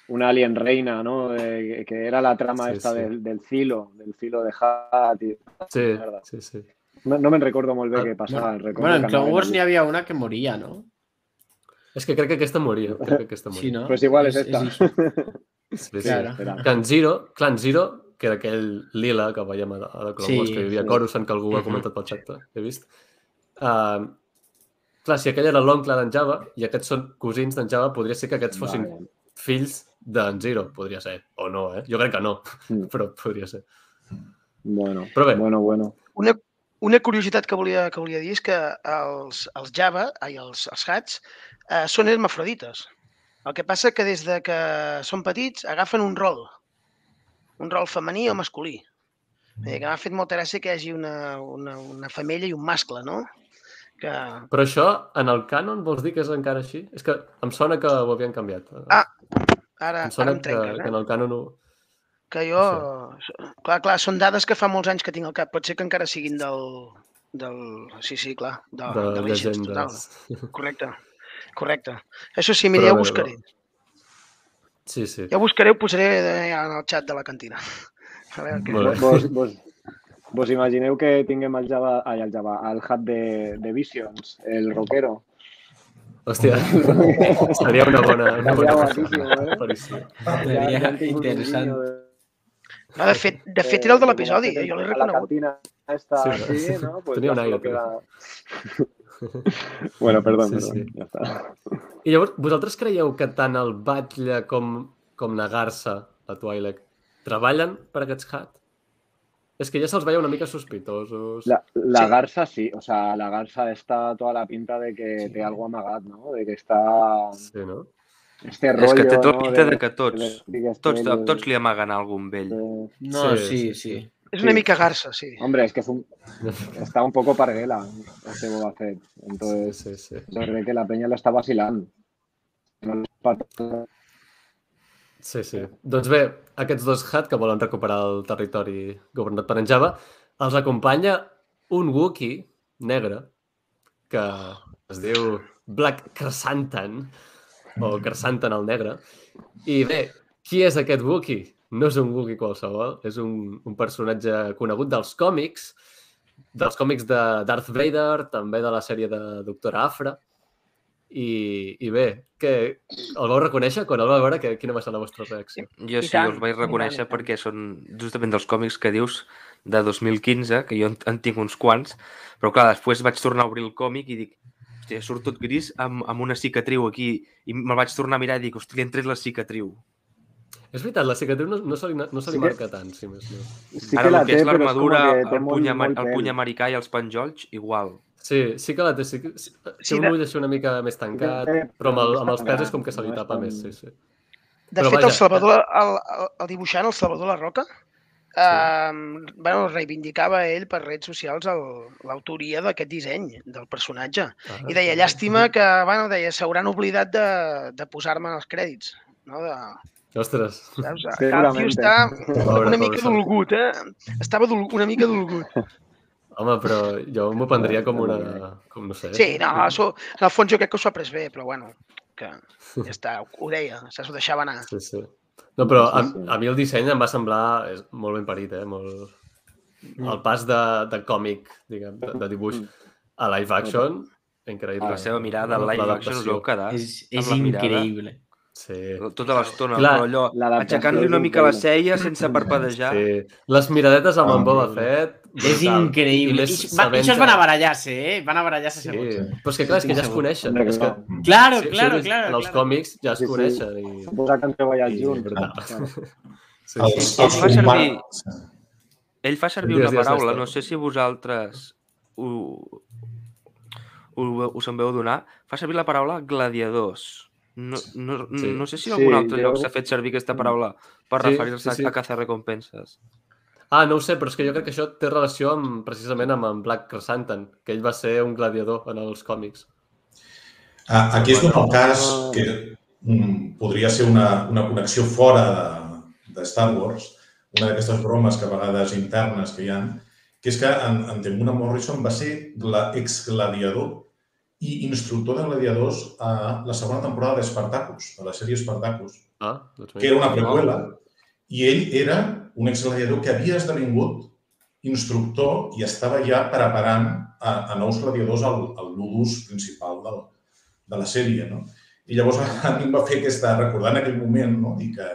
una alien reina, ¿no? De- que era la trama Sí, esta sí. Del, del filo, del filo de Hat. i- Sí, sí, sí. No, no me'n recordo molt bé Ah, què passava. recordo Bueno, en Clone Wars ni había una que moría, ¿no? És que crec que aquesta moria. Crec que aquesta moria. [LAUGHS] Sí, ¿no? Pues igual es esta. eso. [LAUGHS] Sí, sí. Claro. en Zero, clar, en Zero, que era aquell lila que veiem a, a The Clone Sí, Wars, que hi havia sí. Coruscant, que algú ha comentat pel xat, he vist. Uh, clar, si aquell era l'oncle d'en Java i aquests són cosins d'en Java, podria ser que aquests fossin Vale. fills d'en Zero, podria ser. O no, eh? Jo crec que no, Mm. [LAUGHS] però podria ser. Bueno, Però bé. bueno, bueno. Una, una curiositat que volia, que volia dir és que els, els Java, ai, els, els hats, eh, són hermafrodites. El que passa que des de que són petits agafen un rol, un rol femení o masculí. Vull dir que m'ha fet molta gràcia que hi hagi una, una, una femella i un mascle, no? Que, Però això, en el canon, vols dir que és encara així? És que em sona que ho havien canviat. Ah, ara, em ara sona em que, trenques, que en eh? el canon ho... Que jo... Clar, clar, són dades que fa molts anys que tinc al cap. Pot ser que encara siguin del... del sí, sí, clar, de, de, de Legends, total. Correcte, correcte. Això sí, mira, Però ja ho buscaré. Sí, sí. Ja ho buscaré, ho posaré eh, en el xat de la cantina. A veure què... Vos, vos, vos imagineu que tinguem el Java, ai, el Java, el hat de, de Visions, el rockero. Hòstia, [LAUGHS] seria una bona, una bona eh? aparició. Seria un interessant. No, de fet, de fet era el de l'episodi, eh? jo l'he A la reconegut. cantina esta, Sí, sí, sí. ¿no? Pues Tenía un aire, queda- bueno, perdón, Sí, perdón, sí. ya está. I llavors, vosaltres creieu que tant el Batlle com, com la Garça, la Twi'lek, treballen per aquests hat? És que ja se'ls veia una mica sospitosos. La, la Sí. garza sí, o sea, la garza está toda la pinta de que té algo amagat, ¿no? De que está Sí, no? este rollo, És que té tota ¿no? pinta de que tots, de- tots, de- tots li amaguen algun vell. de- No, Sí, sí, sí, sí. És una Sí. mica garça, sí. Hombre, es que es un- está un poco parguela este Boba Fett. Sí, Entonces, sí, sí. yo creo que la peña lo está vacilando. No Sí, sí. Doncs bé, aquests dos hat que volen recuperar el territori governat per en Java, els acompanya un Wookiee negre que es diu Black Krrsantan, o Krrsantan el negre. I bé, qui és aquest Wookiee? No és un Wookiee qualsevol, és un, un personatge conegut dels còmics, dels còmics de Darth Vader, també de la sèrie de Doctor Afra. I, i bé, que el vau reconèixer quan el vau veure? Que, quina va ser la vostra reacció? Jo sí, tant, els vaig reconèixer tant. perquè són justament dels còmics que dius de 2015, que jo en, en tinc uns quants, però clar, després vaig tornar a obrir el còmic i dic, hòstia, surt tot gris amb, amb una cicatriu aquí, i me'l vaig tornar a mirar i dic, hòstia, li han tret la cicatriu. És veritat, la cicatriu no, no se li, no se li Sí que- marca tant, si més no. Sí Ara, que la que té, és l'armadura, que el, puny, molt el puny americà i els penjolls, igual. Sí, sí que la té. Sí, que, sí, té Sí, un de- ull així una mica més tancat, però amb, el, amb els pèls és com que se li tapa tan- més, sí, sí. De Però fet, vaja, el Salvador, el, el, el dibuixant, el Salvador La Roca, eh, bueno, reivindicava ell per redes socials l'autoria d'aquest disseny del personatge. Ah, I deia, llàstima que, bueno, deia, s'hauran oblidat de, de posar-me en els crèdits. No? De, Ostres, saps? El tio està Pobre, una mica dolgut, eh? Estava dol, una mica dolgut. home, però jo m'ho prendria com una... Com no sé. Sí, no, això, en el fons jo crec que s'ho ha pres bé, però bueno, que ja està, ho deia, saps? Ho deixava anar. Sí, sí. No, però a, Sí, sí. a mi el disseny em va semblar és molt ben parit, eh? Molt, el pas de, de còmic, diguem, de, de dibuix Mm. a live action, increïble. La seva mirada al La- live action us heu quedat. És, és la mirada. Sí. Tota l'estona, però allò, aixecant-li una mica la ceia sense parpadejar. sí. Les miradetes amb en Boba. Fett... És increïble. I va, això es van a barallar-se, eh? Van a barallar-se Sí, segons. però és que clar, és que ja es coneixen. És que, clar. Claro, sí, claro, sí, claro. En els claro. còmics ja es Sí, sí. coneixen. I... Suposa que han treballat junts. [LAUGHS] Sí, Els, sí. els fa servir- Ell fa servir una paraula, no sé si vosaltres ho, ho, us en veu donar, fa servir la paraula gladiadors. No, no, Sí. no sé si Sí, en algun altre jo- lloc s'ha fet servir aquesta paraula per Sí, referir-se sí, sí. a caçar recompenses. Ah, no ho sé, però és que jo crec que això té relació amb, precisament amb en Black Chrysanthemum, que ell va ser un gladiador en els còmics. Ah, Aquí es dona el cas que mm, podria ser una, una connexió fora de, de Star Wars, una d'aquestes bromes que a vegades internes que hi ha, que és que en, en Temuna Morrison va ser gla, ex-gladiador i instructor de gladiadors a la segona temporada d'Espartacus, de la sèrie Espartacus, Ah, doncs que era una preqüela, i ell era un ex-gladiador que havia esdevingut instructor i estava ja preparant a, a nous gladiadors al, al ludus principal del, de la sèrie. No? I llavors [LAUGHS] a mi em va fer aquesta, recordant aquell moment, no? I, que,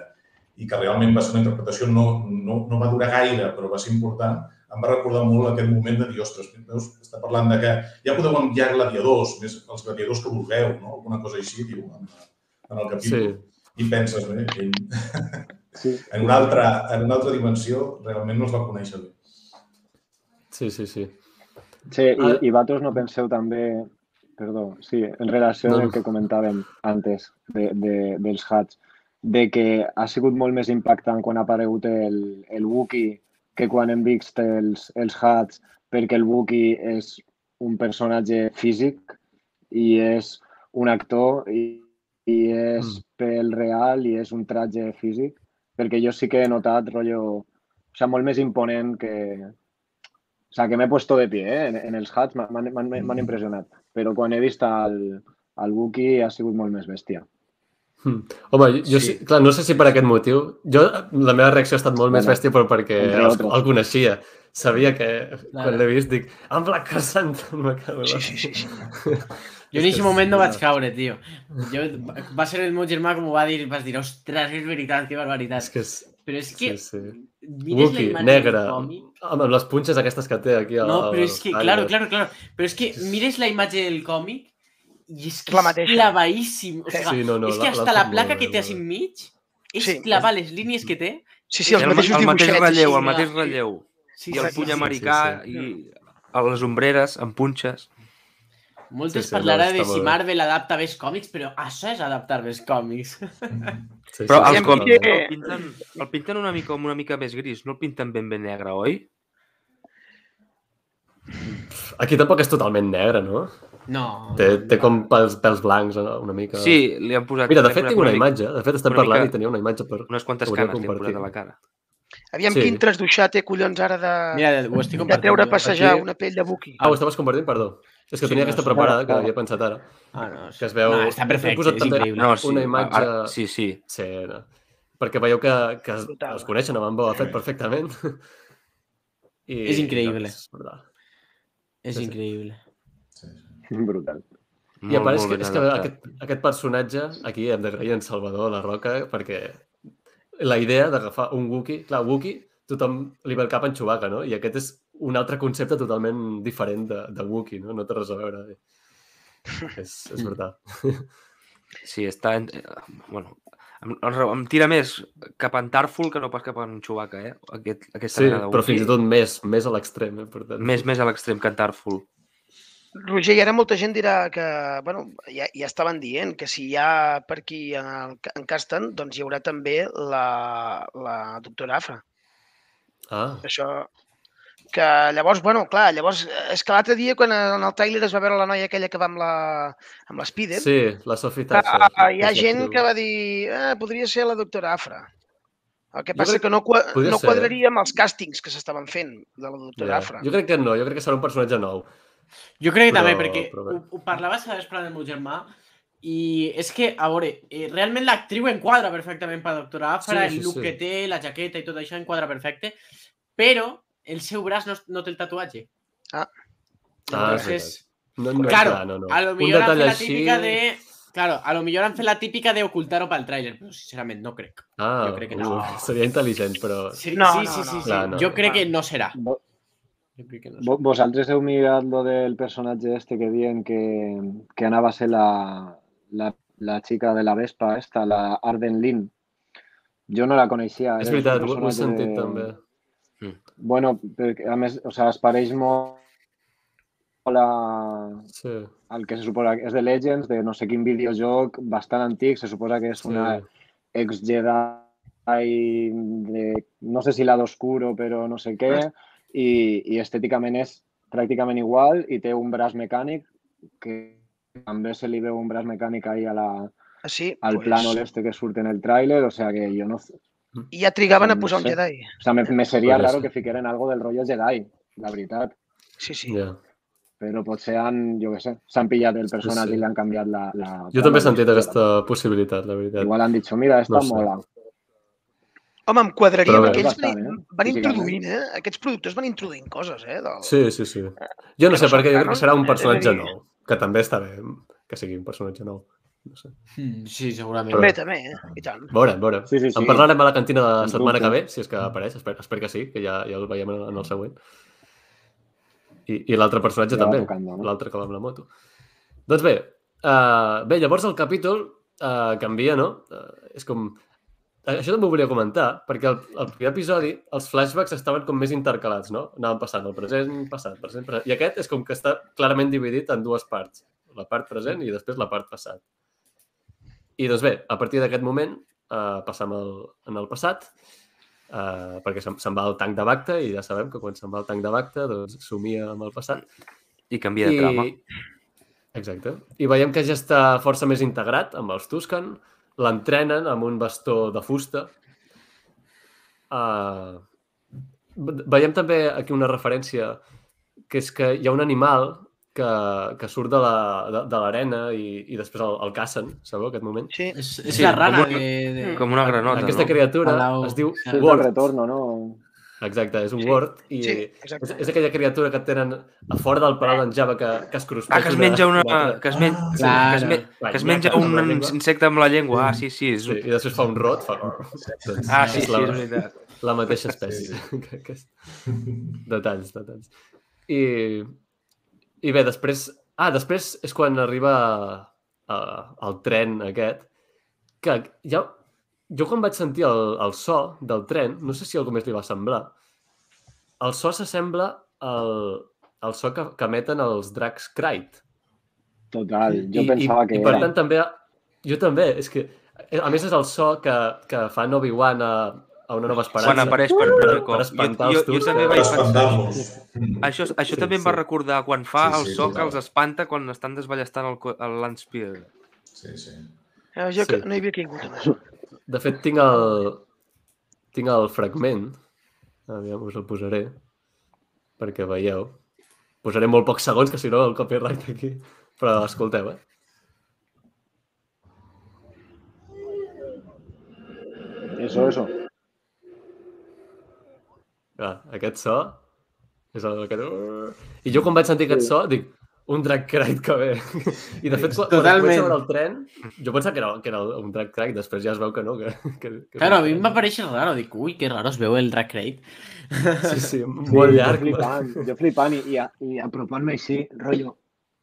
i que realment va ser una interpretació, no, no, no va durar gaire, però va ser important, em va recordar molt aquest moment de dir, ostres, veus, està parlant de que ja podeu enviar gladiadors, més els gladiadors que vulgueu, no? alguna cosa així, diu, en, en el capítol. Sí. I penses, bé, ell [LAUGHS] Sí. en una, altra, en una altra dimensió realment no es va conèixer bé. Sí, sí, sí. Sí, i, Ah. i vosaltres no penseu també, perdó, sí, en relació No, no. del que comentàvem antes de, de, dels hats, de que ha sigut molt més impactant quan ha aparegut el, el Wookiee que quan hem vist els, els hats, perquè el Wookiee és un personatge físic i és un actor i, i és Mm. pel real i és un tratge físic, perquè jo sí que he notat rotllo, o sigui, molt més imponent que, o sea, que m'he puesto de pie, eh? en, en els hats m'han- m'han impressionat, però quan he vist el, el Wookiee ha sigut molt més bèstia. Hm. Home, jo, sí. Sí. clar, no sé si per aquest motiu. Jo, la meva reacció ha estat molt més Bueno, bèstia, però perquè el, el coneixia. Sabia que, Claro. quan l'he vist, dic, en Black Chrysanthemum, me cago en Sí, sí, sí. sí. Jo en aquest moment no vaig caure, tio. Jo, va ser el meu germà com ho va dir, vas dir, ostres, és veritat, que barbaritat. És que és... Però és que Sí, sí. mires la imatge negre, del còmic... amb, les punxes aquestes que té aquí. a- No, però és que, l'orella. claro, claro, claro. Però és que mires la imatge del còmic i és que La és mateixa. clavadíssim. O sigui, Sí, no, no, és que hasta la fet placa que té a molt bé. mig és Sí. clavar les línies que té. Sí, sí, els el, mateixos el mateix dibuixets. relleu, el sí, mateix sí. relleu. Sí, I el sí, puny sí, sí. americà sí, i a les ombreres amb punxes. Moltes Sí, sí, sí, sí, parlarà no, de si. Marvel adapta bé els còmics, però això és adaptar bé els còmics. [LAUGHS] Sí, Però sí, els sí, còmics el pinten, el pinten una mica com una mica més gris, no el pinten ben ben negre, oi? Aquí tampoc és totalment negre, no? No. Té, no, té no. com pels, pels blancs no? una mica... Sí, li han posat... Mira, de fet tinc una mica- imatge. De fet estem una parlant mica- i tenia una imatge per... Unes quantes canes li han posat a la cara. Aviam Sí. quin trasduixat té collons ara de, Mira, ho estic de compartint. treure a jo. passejar Aquí- una pell de buki. Ah, ho estaves compartint? Perdó. És que Sí, tenia no, aquesta preparada que Clar, havia pensat ara. Ah, no, Que es veu... No, està he perfecte, posat és increïble. No, sí, una imatge... ara, sí, sí. Sí, no. Perquè veieu que, que es, els coneixen amb en Boba Fett perfectament. [LAUGHS] I, És increïble. Doncs. És increïble. [LAUGHS] Brutal. I a part, és que, és que aquest, aquest personatge, aquí hem d'agrair en Salvador La Roca, perquè la idea d'agafar un Wookiee, clar, Wookiee, tothom li ve el cap en Chewbacca, no? I aquest és un altre concepte totalment diferent de, de Wookiee, no? No té res a veure. és, és brutal. [LAUGHS] Sí, està... En... eh, Bueno, em, em- tira més cap a en Tarful que no pas cap a en Chewbacca, eh? Aquest, aquesta Sí, mena de però fins i tot més, més a l'extrem, eh? Per tant. Més, més a l'extrem que en Tarful. Roger, i ara molta gent dirà que, bueno, ja, ja estaven dient que si hi ha per aquí en, el, en Casten, doncs hi haurà també la, la doctora Afra. Ah, Això, que llavors, bueno, clar, llavors, és que l'altre dia quan en el tràiler es va veure la noia aquella que va amb la, amb l'Spider, sí, la Sophie ah, hi ha gent que va dir eh, podria ser la doctora Afra. El que passa crec que no, no eh? quadraria amb els càstings que s'estaven fent de la doctora Ja. Afra. Jo crec que no, jo crec que serà un personatge nou. Jo crec que també, Però- perquè però ho, ho parlaves a vespre amb el meu germà i és que, a veure, eh, realment l'actriu enquadra perfectament per Doctora Afra, Sí, el sí, look sí. que té, la jaqueta i tot això enquadra perfecte, però el seu braç no, no té el tatuatge. Ah. Ah, és Entonces, No, no, claro, clar, no, no. a lo millor han fet la així... típica de... Claro, a lo millor han fet la típica de ocultar-ho pel tràiler, però sincerament no crec. Ah, Jo crec que no. uh, seria intel·ligent, però... Sí, No, sí, no, sí, no. sí, sí. No. Jo crec que no serà. Jo crec que no serà. vo- Vosaltres heu mirat lo del personatge este que diuen que, que anava a ser la, la, la xica de la Vespa esta, la Arden Lin. Jo no la coneixia. És veritat, ho, ho he sentit de- també. Bueno, perquè, a més, o sea, es pareix molt a, Sí, al que se suposa que és de Legends, de no sé quin videojoc bastant antic, se suposa que és sí. una ex-Jedi de, no sé si lado oscuro, però no sé què, i, i estèticament és pràcticament igual i té un braç mecànic que també se li veu un braç mecànic ahí a la, Ah, sí, al pues, plano este que surt en el tràiler, o sea que jo no... O I ja trigaven a No posar un sé. Jedi. sea, me, me seria Podria raro que fiqueren algo del rotllo Jedi, la veritat. Sí, sí. Ja. Però potser han, jo què sé, s'han pillat el personatge sí. i li han canviat la... la Jo també he sentit aquesta possibilitat, la veritat. Igual han dit, mira, esta No sé. mola. Home, em quadraria bé. aquells Bastant, van, eh? van introduint, eh? Aquests productors van introduint coses, eh? Del... Sí, sí, sí. Jo no sé, perquè jo crec que serà un eh? personatge nou, que també està bé que sigui un personatge nou. No sé. Mm, Sí, segurament. També, també, eh? I tant. Veurem, veurem. Sí, sí, sí. En parlarem a la cantina de la setmana que ve, si és que apareix, espero, espero que sí, que ja, ja el veiem en, el següent. I, i l'altre personatge Ja també, no? l'altre que va amb la moto. Doncs bé, uh, bé, llavors el capítol uh, canvia, no? Uh, és com... Això també ho volia comentar, perquè el, el primer episodi, els flashbacks estaven com més intercalats, no? Anaven passant el present, passat, present, present. I aquest és com que està clarament dividit en dues parts. La part present i després la part passat. I doncs bé, a partir d'aquest moment uh, passam el, en el passat, uh, perquè se'n se'n va el tanc de Bacta i ja sabem que quan se'n va el tanc de Bacta doncs somia amb el passat. I canvia de trama. Exacte. I veiem que ja està força més integrat amb els Tuscan, l'entrenen amb un bastó de fusta. Uh, veiem també aquí una referència que és que hi ha un animal que, que surt de la- de, de l'arena i, i després el, el cacen, sabeu, aquest moment? Sí. És, és Sí, la rana com un- de... de... Com una granota, Aquesta no? criatura Palau. es diu Sí. El Word. retorno, no? Exacte, és un Sí, Word. I sí, és, exacte. és aquella criatura que tenen a fora del palau d'en Java que, que es cruspeix. Ah, que es menja una... Que es, men... Ah, que es, Clar. me... Va, que es ja menja un insecte amb la llengua. Ah, sí, sí. És... Sí, I després fa un rot. Fa... Doncs Ah, sí, és sí, la, és veritat. la mateixa Sí, [LAUGHS] espècie. és... Detalls, detalls. I, I bé, després... Ah, després és quan arriba uh, el tren aquest, que ja... Jo quan vaig sentir el, el so del tren, no sé si algú més li va semblar, el so s'assembla al, al so que, que emeten els dracs Krayt. Total, jo I, pensava i, que I per era. tant també... Jo també, és que... A més és el so que, que fa Obi-Wan a, a una nova esperança. Quan apareix per per, primer per cop. Jo, espantar jo, els jo turcs. també vaig Per pensar... Això, això Sí, també em sí. va recordar quan fa Sí, el sí, so que els espanta quan estan desballestant el, el. Sí, sí. Eh, Jo Sí. que no hi havia caigut en això. De fet, tinc el, tinc el fragment. Aviam, us el posaré perquè veieu. Posaré molt pocs segons, que si no el copyright aquí. Però escolteu, eh? Eso, eso. Ah, aquest so és el que... I jo quan vaig sentir aquest so dic, un drac crate que ve. [LAUGHS] I de fet, quan, quan Totalment. vaig veure el tren, jo pensava que era, que era un drac crate, després ja es veu que no. Que, que, que Claro, a mi em va parèixer raro. Dic, ui, que raro es veu el Drag Crate. Sí, sí, [LAUGHS] molt Sí, llarg. Jo flipant, jo flipant i, i, a- i apropant-me així, rotllo,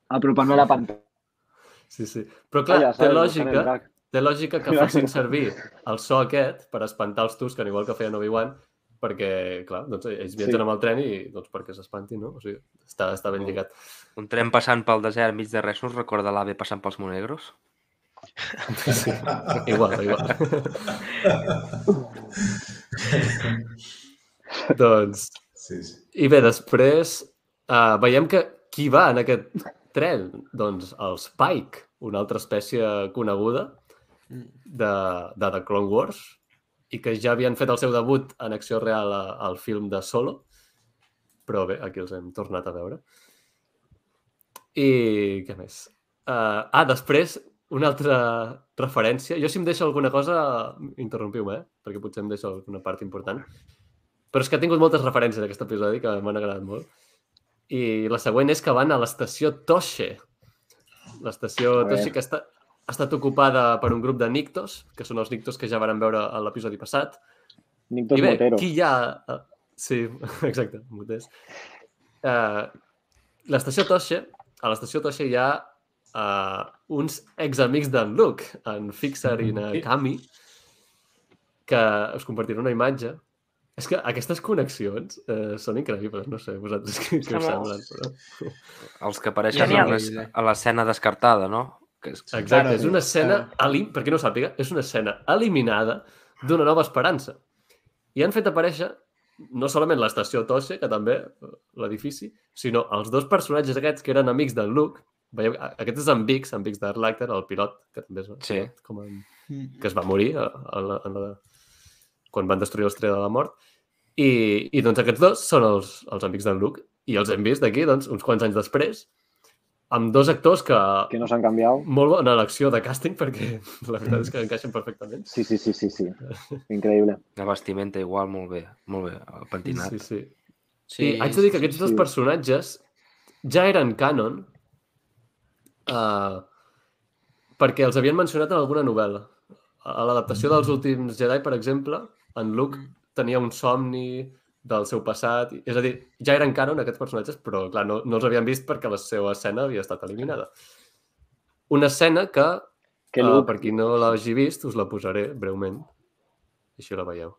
apropant-me a la pantalla. Sí, sí. Però clar, té. Buscant el lògica, té lògica que [LAUGHS] facin servir el so aquest per espantar els Tusken, igual que feien Obi-Wan, perquè, clar, doncs ells viatgen Sí. amb el tren i doncs perquè s'espantin, no? O sigui, està, està ben lligat. Un tren passant pel desert enmig de res no us recorda l'AVE passant pels Monegros? Sí, igual, igual. [LAUGHS] doncs, Sí, sí. i bé, després uh, veiem que qui va en aquest tren? Doncs el Spike, una altra espècie coneguda de, de The Clone Wars i que ja havien fet el seu debut en acció real a, al film de Solo, però bé, aquí els hem tornat a veure. I què més? Uh, ah, després, una altra referència. Jo si em deixo alguna cosa, interrompiu-me, eh? perquè potser em deixo alguna part important. Però és que ha tingut moltes referències aquest episodi que m'han agradat molt. I la següent és que van a l'estació Toshe. L'estació. Toshe que està, ha estat ocupada per un grup de Nictos, que són els Nictos que ja varen veure a l'episodi passat. Nictos I bé, Moteros. qui hi ha... eh, Sí, [LAUGHS] exacte, moters. Uh, l'estació Toshe, a l'estació Toshe hi ha uh, uns examics d'en Luke, en Fixer i en Kami, que us compartiré una imatge. És que aquestes connexions uh, són increïbles, no sé, vosaltres [LAUGHS] què, què us semblen, però... Els que apareixen Genial. a l'escena descartada, no? Que és... Exacte, és una escena, elim... per qui no ho sàpiga, és una escena eliminada d'una nova esperança. I han fet aparèixer no solament l'estació Toshe, que també, eh, l'edifici, sinó els dos personatges aquests que eren amics d'en Luke. Veieu, aquest és en Bix, en Bix d'Arlacter, el pilot, que també és Sí. com en... que es va morir a, a la, a la... quan van destruir l'estrella de la mort. I, I doncs aquests dos són els, els amics d'en Luke. I els hem vist d'aquí, doncs, uns quants anys després, amb dos actors que, Que no s'han canviat. molt bona elecció de càsting [LAUGHS] perquè la veritat és que encaixen perfectament. Sí, sí, sí, sí, sí. Increïble. La vestimenta igual, molt bé, molt bé, el pentinat. Sí, sí. Sí, I haig de dir que aquests dos sí. personatges ja eren canon uh, perquè els havien mencionat en alguna novel·la. A l'adaptació dels últims Jedi, per exemple, en Luke tenia un somni del seu passat. És a dir, ja eren canon aquests personatges, però clar, no, no els havien vist perquè la seva escena havia estat eliminada. Una escena que, Que uh, per qui no l'hagi vist, us la posaré breument. Així la veieu.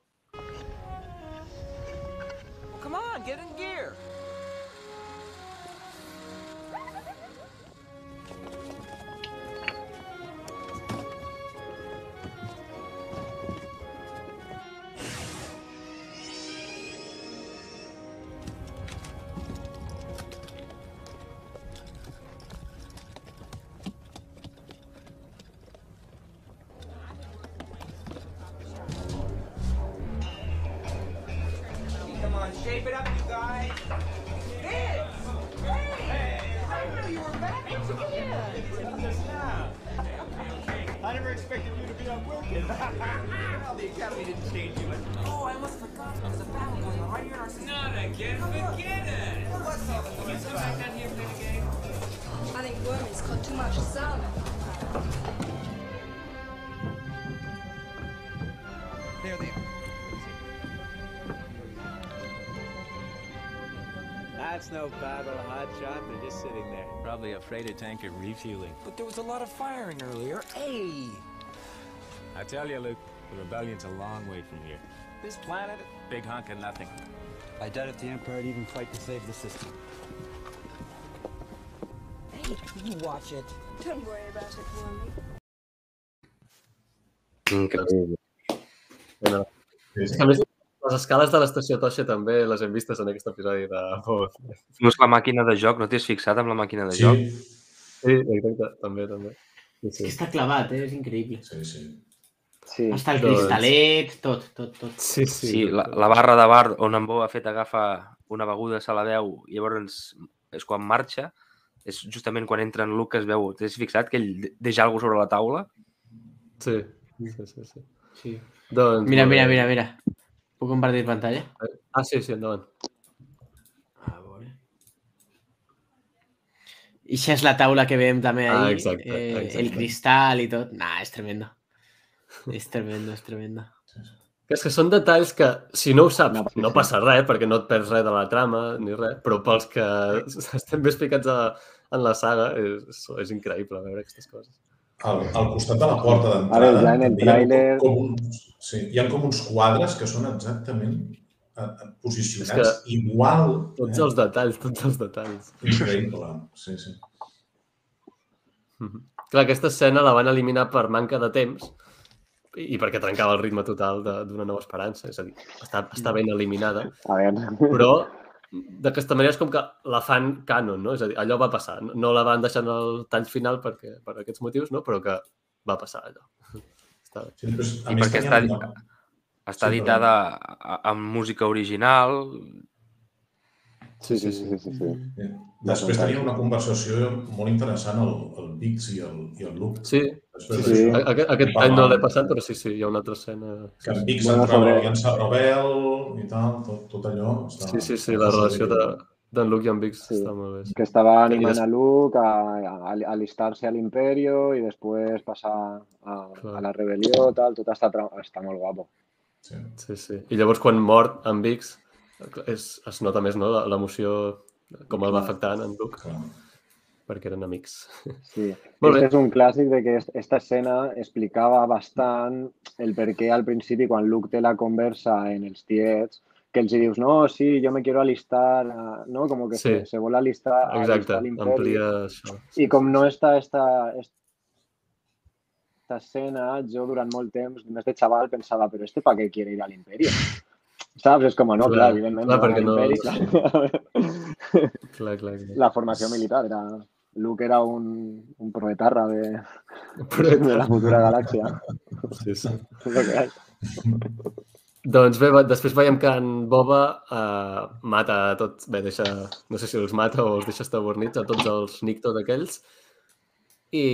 Freighter tanker refueling. But there was a lot of firing earlier. Hey! I tell you, Luke, the rebellion's a long way from here. This planet, big hunk of nothing. I doubt if the Empire would even fight to save the system. Hey, you watch it. Don't worry about it, Wormy. Increïble. Bueno, Sí, sí. a més, les escales de l'estació Toshe també les hem vistes en aquest episodi de Fett. No és la màquina de joc, no t'has fixat amb la màquina de Sí, joc? Sí, exacte, també, també. Sí, sí. Està clavat, eh? És increïble. sí, sí. sí. Hasta el Doncs- cristalet, tot, tot, tot. Sí, sí. Sí, la, la barra de bar on en Boba Fett agafa una beguda, se la veu, i llavors és quan marxa, és justament quan entra en es veu. T'has fixat que ell de- deixa alguna sobre la taula? Sí, sí, sí. sí. Sí. Doncs, Mira, mira, mira, mira. Puc compartir pantalla? Ah, sí, sí, endavant. A veure. I això és la taula que veiem també Ah, ahí. exacte, eh, exacte. El cristal i tot. Nah, és tremendo. És tremendo, és tremendo. És que són detalls que, si no ho saps, No, no, passa res, perquè no et perds res de la trama ni res, però pels que [LAUGHS] estem més ficats a, en la saga, és, és increïble veure aquestes coses. Al, al costat de la porta Ara, d'entrada ja en el tràiler- com uns, sí, hi ha com uns quadres que són exactament eh, eh, posicionats És igual. Tots els detalls, tots els detalls. Increïble, sí, sí. Mhm. Clar, aquesta escena la van eliminar per manca de temps i perquè trencava el ritme total de- d'una nova esperança. És a dir, està, està ben eliminada, A veure, però d'aquesta manera és com que la fan canon, no? És a dir, allò va passar. No- No la van deixar en el tall final perquè, per aquests motius, no? Però que va passar allò. [LAUGHS] Està... sí I perquè està, una- està Sí, editada a- amb música original. sí, sí, sí, sí, sí. Eh, Després tenia una conversació molt interessant el, el Biggs i el, i el Luke. Sí, Després sí, sí. d'això, Aquest, aquest any no l'he passat, però sí, sí, hi ha una altra escena. Que en Biggs Bueno, entrava l'Aliança Rebel i tal, tot, tot allò. Està, Sí, sí, sí, la relació de d'en Luke i en Biggs Sí. està molt bé. que estava animant des- a Luke a, a, a alistar-se a l'Imperio i després passar a, a la rebel·lió, tal, tot està, està molt guapo. Sí. Sí, sí. I llavors quan mor en Biggs és, es nota més no, la- l'emoció com el va afectar en Luke, Clar. perquè eren amics. Sí. [LAUGHS] Molt bé. És un clàssic de que est- esta escena explicava bastant el per què al principi quan Luke té la conversa en els tiets que els dius, no, sí, yo me quiero alistar, a-", no? Como que Sí. se, se vol alistar, a Exacte, alistar a l'Imperi. amplia això. I com no està esta, esta escena, jo durant molt temps, més de xaval, pensava, però este pa què quiere ir al Imperio? Saps? És com, no, clar, Clar, evidentment, clar, perquè no- l'Imperi, clar. Clar, clar. La formació militar era... Luke era un, un proetarra de, Però- de la futura galàxia. Sí, sí. [LAUGHS] Doncs bé, després veiem que en Boba eh, mata a tots, bé, deixa, no sé si els mata o els deixa estabornits a tots els Nicto d'aquells i,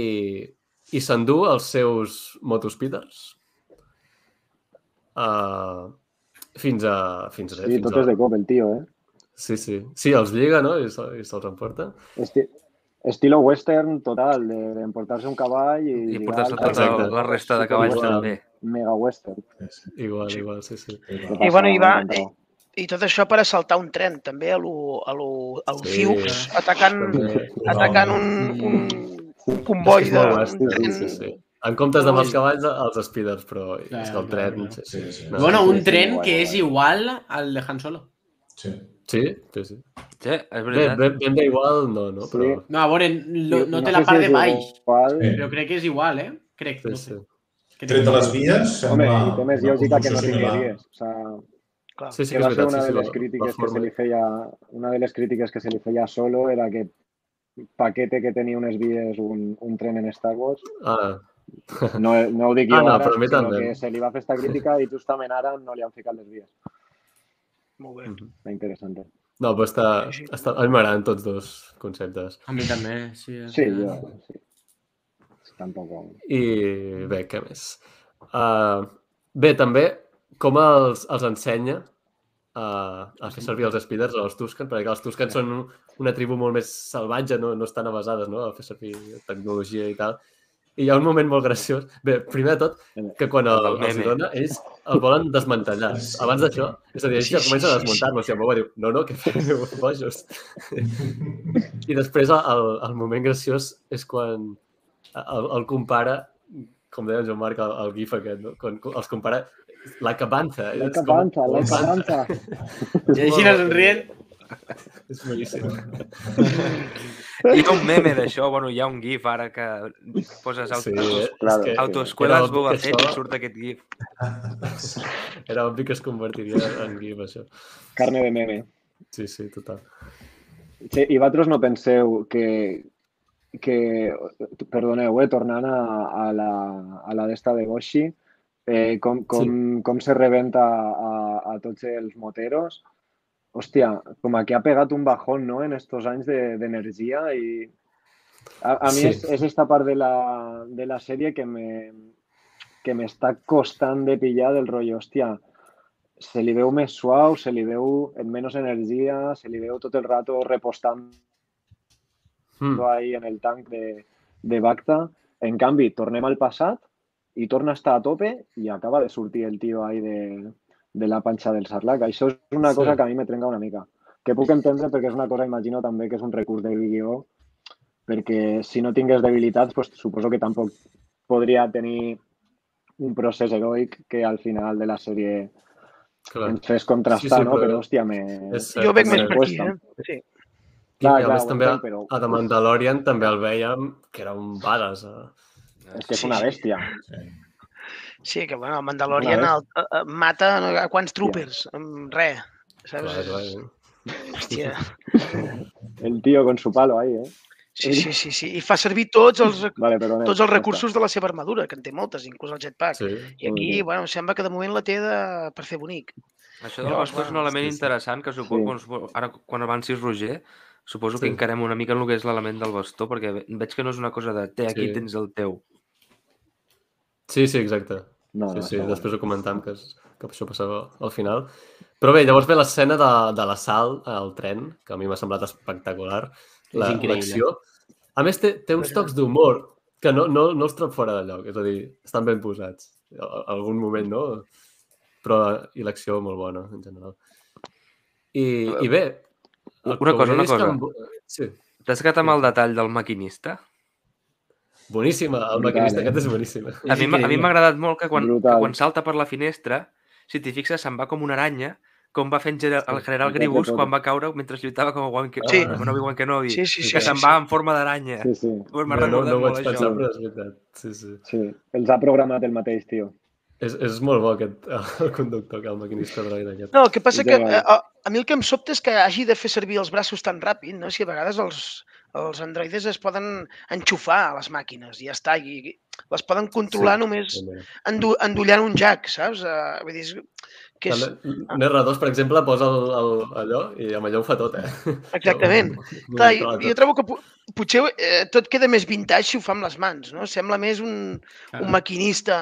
i s'endú els seus motospeeders uh, fins a... Fins a Sí, fins tot a... és de cop, el tio, eh? Sí, sí. Sí, els lliga, no? I, se- i se'ls emporta. Esti estilo western total, de- d'emportar-se un cavall i... I portar-se tota Exacte. la resta de cavalls Superwestern. també. Mega western. Igual, igual, sí, sí. I, bueno, i, va, i, i tot això per assaltar un tren, també, a lo, a lo, a lo Sí. Atacant, També. atacant un, un, un comboi És de... Un western, tren, sí, sí. En comptes de amb els cavalls, els speeders, però és que el Clar, tren... clar, Sí, sí. Sí, sí. No, Bueno, sí, un sí, tren guai, que guai. és igual al de Han Solo. Sí. Sí, sí, sí. Sí, és Bé, veritat. ben, ben bé igual, no, no, Sí. però... No, a veure, no, Sí, no té la part de baix, igual. Sí. però crec que és igual, eh? Crec. Sí, no sí. sé. Crec Tret de que- les vies, Home, sembla... i té més lògica que no tingui vies. O sea, clar. Sí, sí que que va és ser veritat, una sí, de sí, les crítiques que se li feia una de les crítiques que se li feia a Solo era que paquete que tenia unes vies un, un tren en Star Wars Ah, no, no ho dic Ah, jo no, ara, però sinó també. que se li va fer esta crítica i justament ara no li han ficat les vies. Molt bé. mhm. Està interessant. no, però està, Sí, sí. està... A mi m'agraden tots dos conceptes. A mi també, sí. al Sí, jo, sí. Tampoc. I bé, què més? Uh, bé, també, com els, els ensenya a, a fer servir els speeders o els Tusken, perquè els Tusken són un- una tribu molt més salvatge, no, no estan avasades no? a fer servir tecnologia i tal. I hi ha un moment molt graciós. Bé, primer de tot, que quan el, El els meme. dona, ells el volen desmantellar. Sí. Abans d'això, és a dir, ells Sí, ja sí, comencen a sí, sí. desmuntar-lo. Si en Boba diu, no, no, que feu bojos. [LAUGHS] I després el, el moment graciós és quan el, el compara, com deia en Joan Marc, el, el gif aquest, no? Quan els compara. La capanza, la com un capanza. [LAUGHS] I així no somrient. És boníssim. Hi ha un meme d'això, bueno, hi ha un gif ara que poses Sí, autos, claro. autoescueles obvi Boba que Fett i això- surt aquest gif. [LAUGHS] Era obvi que es convertiria en gif, això. Carne de meme. Sí, sí, total. Sí, I vosaltres no penseu que, que perdoneu, eh, tornant a, a la, a la d'esta de Boshi, eh, com, com, com se rebenta a, a tots els moteros, hòstia, com a que ha pegat un bajón, no?, en estos anys de- d'energia de, i a, a mi Sí. és, és esta part de la, de la sèrie que me que m'està costant de pillar del rotllo, hòstia, se li veu més suau, se li veu amb menys energia, se li veu tot el rato repostant Mm. ahí en el tanc de, de Bacta. En canvi, tornem al passat i torna a estar a tope i acaba de sortir el tio ahí de, de la panxa del Sarlac. Això és una Sí. cosa que a mi me trenca una mica. Que puc entendre perquè és una cosa, imagino també que és un recurs del guió, perquè si no tingués debilitats, pues, suposo que tampoc podria tenir un procés heroic que al final de la sèrie Clar. ens fes contrastar, Sí, sí, no? però Però, hòstia, me... És Jo veig és més per aquí, eh? Sí. Clar, I a clar, més ho també a, però a The Mandalorian també el veiem que era un badass. eh? és que és una sí. bèstia. Sí. Sí, que bueno, el Mandalorian Una el, eh, eh, mata a quants troopers? Amb res. Saps? Clar, clar. Hòstia. El tío con su palo ahí, eh? Sí, sí, sí, sí. I fa servir tots els, Vale, perdona. tots els recursos de la seva armadura, que en té moltes, inclús el jetpack. Sí. I aquí, bueno, sembla que de moment la té de... per fer bonic. Això del bastó és un element sí, sí. interessant que suposo, ara quan avancis Roger, Suposo Sí. que encarem una mica en el que és l'element del bastó, perquè ve- veig que no és una cosa de té, aquí Sí. tens el teu. Sí, sí, exacte. No, sí, no, sí, està després ho comentam, que, és, que això passava al final. Però bé, llavors ve l'escena de, de l'assalt al tren, que a mi m'ha semblat espectacular. És la- increïble. L'acció. A més, té, té uns tocs d'humor que no, no, no els trob fora de lloc. És a dir, estan ben posats. A, a algun moment, no? Però, i l'acció molt bona, en general. I, i bé... Una que cosa, una és que cosa. em- Sí, T'has quedat amb el detall del maquinista? Boníssima. El Brutal, maquinista eh? aquest és boníssim. A mi, m'ha- a mi m'ha agradat molt que quan, que quan salta per la finestra, si t'hi fixes, se'n va com una aranya, com va fent el general Grievous tot. quan va caure mentre lluitava com a Wan Sí. com a Obi-Wan Kenobi, Sí, sí, sí. que sí, se'n sí. va en forma d'aranya. Sí, sí, M'ha No, no, no ho vaig això. pensar, però és veritat. Sí, sí. sí. Els ha programat el mateix, tio. És, és molt bo aquest, el conductor, que el maquinista droide aquest. No, el que passa És que igual. a, a, a mi el que em sobta és que hagi de fer servir els braços tan ràpid, no? Si a vegades els, els androides es poden enxufar a les màquines i ja està, i les poden controlar sí, només endu, endollant un jack, saps? Uh, vull dir, és- que és... També, R2, per exemple, posa el, el, allò i amb allò ho fa tot, eh? Exactament. [LAUGHS] Clar, jo tot. trobo que po- potser eh, tot queda més vintage si ho fa amb les mans, no? Sembla més un, un maquinista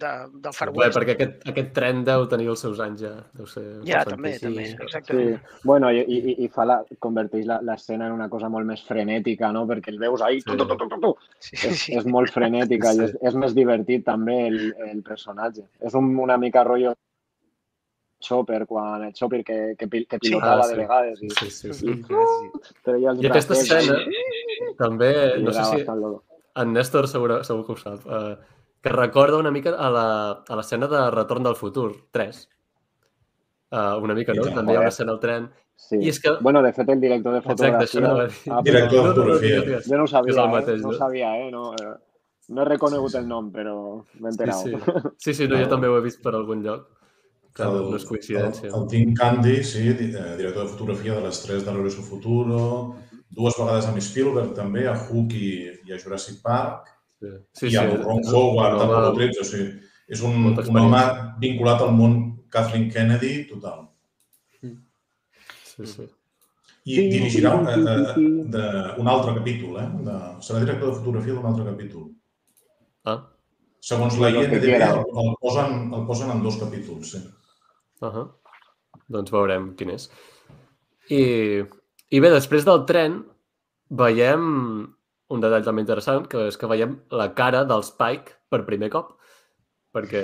de, del Far Bé, West. perquè aquest, aquest tren deu tenir els seus anys ja. Deu ser Ja, també, també, Sí, exactament. bueno, i, i, i fa la, converteix la- l'escena en una cosa molt més frenètica, no? Perquè el veus ahí, Sí. tu, tu, tu, tu, tu. Sí, És, sí. és molt frenètica Sí. i és, és més divertit també el, el personatge. És un, una mica rotllo Chopper, quan el Chopper que, que, que pilotava Ah, sí. de vegades i, Sí, sí, sí. i treia els I aquesta escena i- també, i no sé si en Néstor segur, segur que ho sap, eh, que recorda una mica a la- a l'escena de Retorn del futur, 3. Uh, una mica, no? Tant, També hi ha una escena al tren. Sí. I és que... Bueno, de fet, el director de Exacte, això fotografia... dir. Ah, Director de. No, no, no, fotografia. Jo no ho sabia, el eh? mateix, no ho no? sabia, eh? No, eh, no he reconegut el nom, però m'he Sí, enterat. sí. sí, sí, no, jo també ho he vist per algun lloc. Que no, no és coincidència. El, el Tim Candy, sí, eh, director de fotografia de les tres de Regreso Futuro, dues vegades amb Spielberg també, a Hook i, i a Jurassic Park, Sí, sí, sí. i amb Ron Howard, amb Apollo 13, o sigui, és un, un home vinculat al món Kathleen Kennedy total. Sí, sí. I Sí, dirigirà un, sí, sí, eh, sí. de, un altre capítol, eh? De, serà director de fotografia d'un altre capítol. Ah, Segons la IMDb, el, el, posen, el posen en dos capítols, sí. Uh -huh. Doncs veurem quin és. I, I bé, després del tren veiem un detall també interessant, que és que veiem la cara del Spike per primer cop, perquè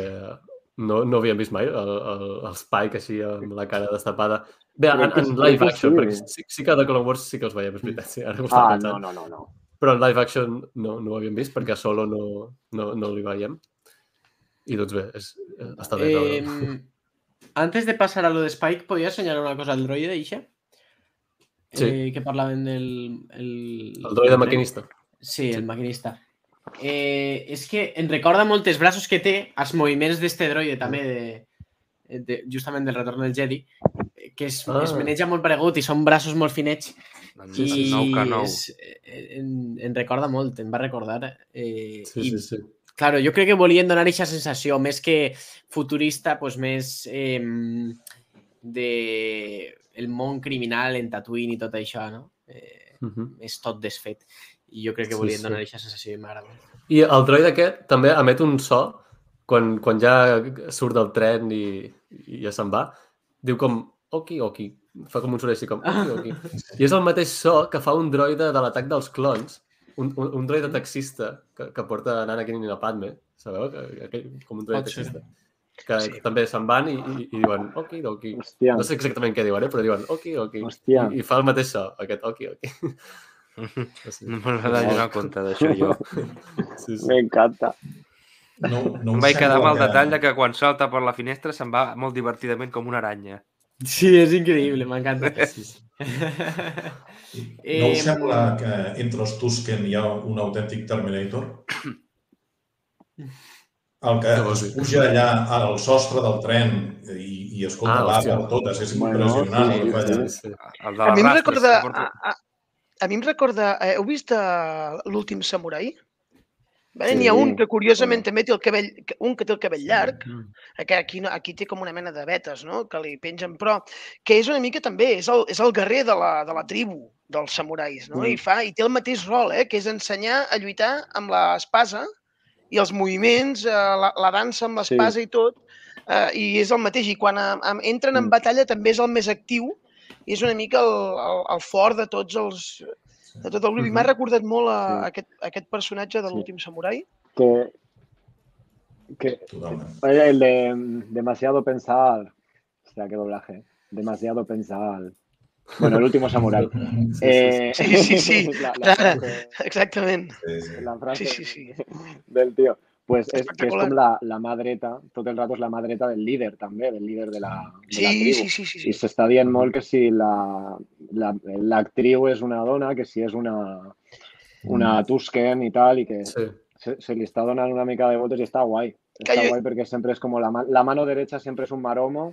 no, no havíem vist mai el, el, el Spike així amb la cara destapada. Bé, en, en live action, sí. perquè sí, sí que de Clone Wars sí que els veiem, és veritat, sí, ara Ah, pensant. no, no, no, no. Però en live action no, no ho havíem vist perquè a solo no, no, no li veiem. I doncs bé, és, està bé Eh. Antes de pasar a lo de Spike, ¿podías señalar una cosa al droide, Isha? Sí. Eh, que parlaven del... El, El droide maquinista. Sí, el maquinista. Eh, és que em recorda molt els braços que té, els moviments d'este droide també, de, de, justament del retorn del Jedi, que es, Ah. es maneja molt paregut i són braços molt finets Doncs i sí, 9 que 9. és, em, em recorda molt, em va recordar. Eh, Sí, i, sí, sí. Claro, jo crec que volien donar aquesta sensació, més que futurista, pues més eh, de el món criminal en Tatooine i tot això, no? Eh, Uh -huh. és tot desfet. I jo crec que Sí, volien sí. donar aquesta sensació i m'agrada. I el droide aquest també emet un so quan, quan ja surt del tren i, i ja se'n va. Diu com, oki, oki. Fa com un soroll així com, oki, oki. [LAUGHS] I és el mateix so que fa un droide de l'atac dels clons, un, un, un droide taxista que, que porta Anakin i la Padme, sabeu? Que, aquell, com un droide Pot ser. taxista. Que Sí. també se'n van i, i, i diuen, oki, oki. Hòstia, No sé exactament què diuen, eh? però diuen, oki, oki. Hòstia. I, I fa el mateix so, aquest oki, oki. Sí, No me'n va donar compte d'això jo. [LAUGHS] sí, sí. m'encanta. No, no Em vaig quedar amb el detall de que quan salta per la finestra se'n va molt divertidament com una aranya. Sí, és increïble, m'encanta. Sí, sí. [LAUGHS] No us sembla que entre els Tusken hi ha un autèntic Terminator? El que es dir? puja allà al sostre del tren i, i escolta Ah, per totes, és Bueno, impressionant sí, fa allà. Sí, sí. El de A mi em recorda... A, a, a mi em recorda... eh, Heu vist uh, l'últim samurai? Vale? Sí, N'hi ha un que curiosament bueno. també té el cabell, un que té el cabell llarg, Mm. que aquí, no- aquí té com una mena de vetes, no?, que li pengen, però que és una mica també, és el, és el guerrer de la, de la tribu, dels samurais, no? Mm. I, fa, I té el mateix rol, eh? que és ensenyar a lluitar amb l'espasa i els moviments, eh, la, la dansa amb l'espasa i tot, eh, i és el mateix. I quan a, a, entren en Mm. batalla també és el més actiu i és una mica el, el, el fort de tots els de tot el grup. I m'ha Mhm. recordat molt a, Sí. aquest, aquest personatge de Sí. l'últim samurai. Que, que el de mm, demasiado pensar. Hostia, qué doblaje. Demasiado pensar. Bueno, el último samurái. [LAUGHS] Eh, Sí, sí, sí. [LAUGHS] la, la frase, Exactament. Sí, sí. la frase Sí, sí, sí. del tío. Pues es que es Espectacular. com la, la mà dreta, tot el rato és la mà dreta del líder també, del líder de la, de la Sí, tribu. sí, sí, sí. I sí. s'està dient molt que si la, la, l'actriu és una dona, que si és una, una Tusken i tal, i que Sí. se, se li està donant una mica de votos i està guai. Que Està jo- guai perquè sempre és com la, la mano derecha sempre és un maromo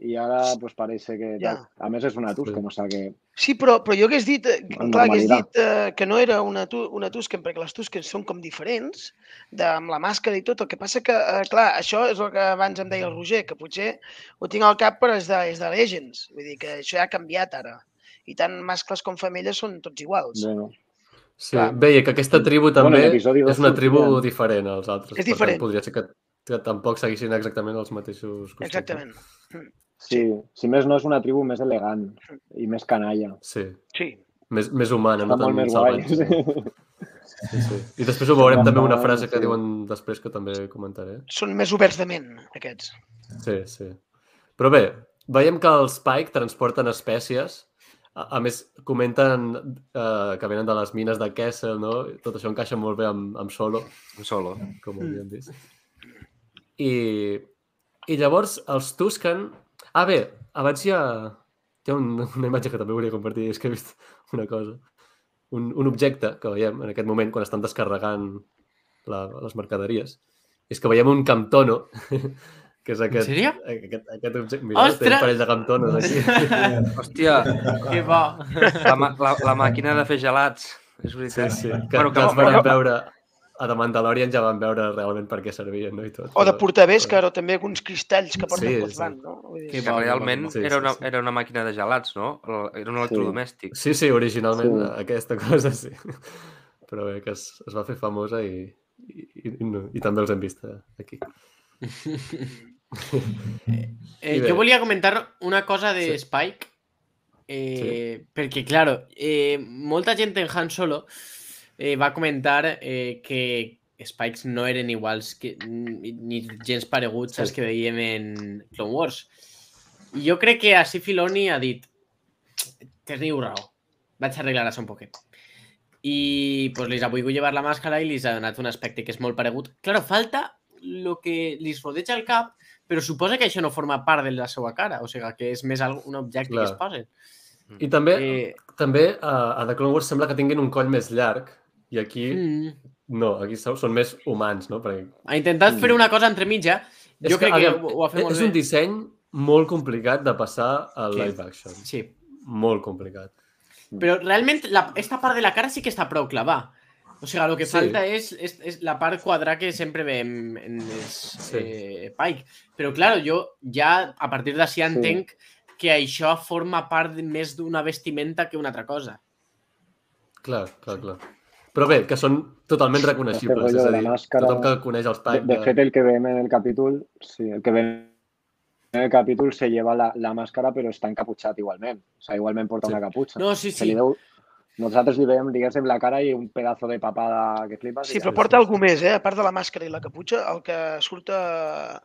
i ara pues parece que... Ja. tal. A més és una Tusken, o sea que... Sí, però, però jo hagués dit, eh, clar, hagués dit eh, que no era una, tu, una Tusken, perquè les Tuskens són com diferents, de, amb la màscara i tot. El que passa que, eh, clar, això és el que abans em deia el Roger, que potser ho tinc al cap però és de, és de Legends. Vull dir que això ja ha canviat ara. I tant mascles com femelles són tots iguals. Bueno, Sí, Clar. veia que aquesta tribu també dos és una tribu sortien. diferent als altres. És diferent. podria ser que, que tampoc seguissin exactament els mateixos costums. Exactament. Sí, si més no és una tribu més elegant i més canalla. Sí, Sí. més, més humana, Està no molt tan més guai. salvatge. [LAUGHS] Sí, sí. I després ho veurem també una frase que sí. diuen després que també comentaré. Són més oberts de ment, aquests. Sí, sí. Però bé, veiem que els Spike transporten espècies. A, a més, comenten eh, que venen de les mines de Kessel, no? Tot això encaixa molt bé amb, amb Solo, Solo. com ho havíem vist. I, I llavors els Tusken... Ah, bé, abans hi ha, hi ha un, una imatge que també volia compartir, és que he vist una cosa. Un, un objecte que veiem en aquest moment quan estan descarregant la, les mercaderies. És que veiem un camtono, [LAUGHS] que és aquest, sèrio? aquest, aquest objecte. Mira, té Ostres! un parell de camtonos aquí. [LAUGHS] Hòstia, Que bo. la, la, la màquina de fer gelats. És Sí, veritat. sí, que, Bueno, que que- els van però- veure a The Mandalorian ja van veure realment per què servien, no? I tot. O de però- portar vescar, o també alguns cristalls que porten Sí, sí, sí. No? Vull dir, Que Que realment Sí, sí, era, una, sí. era una màquina de gelats, no? Era un electrodomèstic. Sí, sí, originalment Sí. sí. aquesta cosa sí. [LAUGHS] Però bé, que es, es va fer famosa i, i, i, no, i també els hem vist eh, aquí. [LAUGHS] Eh, jo volia comentar una cosa de Sí. Spike. Eh, Perquè, claro, eh, molta gent en Han Solo eh, va comentar eh, que Spikes no eren iguals que, ni, gens pareguts Sí. als que veiem en Clone Wars. I jo crec que així Filoni ha dit teniu raó, vaig arreglar això un poquet. I pues, les ha volgut llevar la màscara i li ha donat un aspecte que és molt paregut. Claro, falta el que li rodeja el cap, però suposa que això no forma part de la seva cara, o sigui que és més un objecte Clar. que es posen. I també, Eh, també a, a The Clone Wars sembla que tinguin un coll més llarg i aquí mm, no, aquí són són més humans, no? Perquè ha intentat fer una cosa entremitja, És jo crec que aviam, ho, ha fet molt és bé. un disseny molt complicat de passar al Sí. live action. Sí, Molt complicat. però realment la, esta part de la cara sí que està prou clavada. O sigui, el que Sí. falta és, és, és la part quadrada que sempre veiem en els Sí. eh, Pike. Però, clar, jo ja a partir d'ací entenc que això forma part més d'una vestimenta que una altra cosa. Clar, clar, clar. Però bé, que són totalment reconeixibles. rotllo És a de la dir, màscara- tothom que coneix els De, Pike... de fet, el que veiem en el capítol, sí, el que veiem en el capítol se lleva la, la màscara però està encaputxat igualment. O sigui, igualment porta Sí. una caputxa. No, sí, Se li sí. deu... Nosaltres li veiem, diguéssim, la cara i un pedazo de papada que flipes. Sí, però porta alguna més, eh? A part de la màscara i la caputxa, el que surt a,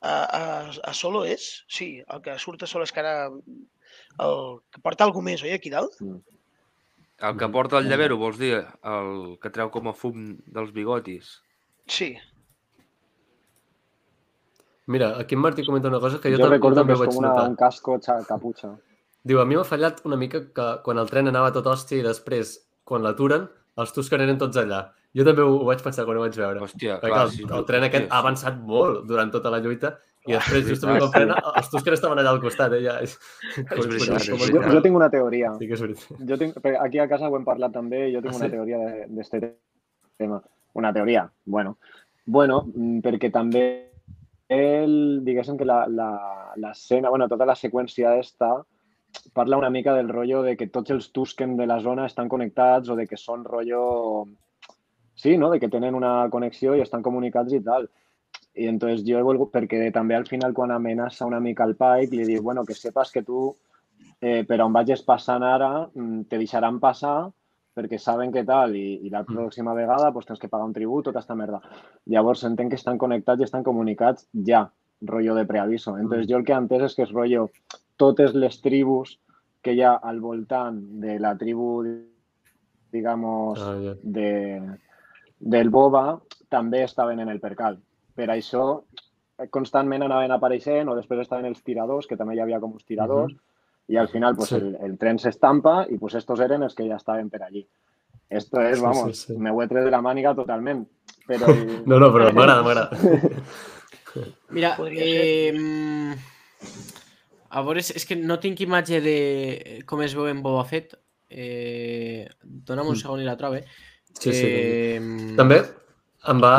a, a, a Solo és... Sí, el que surt a Solo és que ara... El, que porta alguna més, oi, aquí dalt? El que porta el llavero, vols dir? El que treu com a fum dels bigotis. Sí. Mira, aquí en Martí comenta una cosa que jo, Jo, recordo també que és vaig com una, notar. un casco xa, caputxa. Diu, a mi m'ha fallat una mica que quan el tren anava tot hòstia i després, quan l'aturen, els Tusken eren tots allà. Jo també ho, ho vaig pensar quan ho vaig veure. Hòstia, clar, el, sí, el tren aquest sí, ha avançat molt durant tota la lluita i després, és justament quan veritat, frena, els Tusken estaven allà al costat, eh? Ja. És, veritat, és Jo, veritat. jo tinc una teoria. Sí que és veritat. Jo tinc, aquí a casa ho hem parlat també, jo tinc Ah, una sí? teoria de- d'este tema. Una teoria, bueno. Bueno, mm, perquè també el, diguéssim que la- la- l'escena, bueno, tota la seqüència esta parla una mica del rotllo de que tots els Tusken de la zona estan connectats o de que són rotllo... Sí, no? De que tenen una connexió i estan comunicats i tal. I entonces jo he volgut, perquè també al final quan amenaça una mica el Pike li diu, bueno, que sepas que tu eh, per on vagis passant ara mm, te deixaran passar perquè saben què tal i, i la pròxima vegada pues, tens que pagar un tribut, tota aquesta merda. Llavors entenc que estan connectats i estan comunicats ja, rotllo de preaviso. Entonces jo el que he entès és que és rotllo totes les tribus que hi ha al voltant de la tribu, digamos, Ah, de, del Boba també estaven en el percal. Per això eh, constantment anaven apareixent o després estaven els tiradors, que també hi havia com uns tiradors, i al final pues, Sí. el, el tren s'estampa i pues, estos eren els que ja estaven per allí. Esto es, Sí, vamos, sí, sí. me ho he tret de la màniga totalment. Però, [LAUGHS] No, no, però m'agrada, m'agrada. [LAUGHS] Mira, eh, a veure, és, és que no tinc imatge de com es veu en Boba Fett. Eh, dona'm un Mm. segon i la trobe. Sí, sí. Eh, També em va...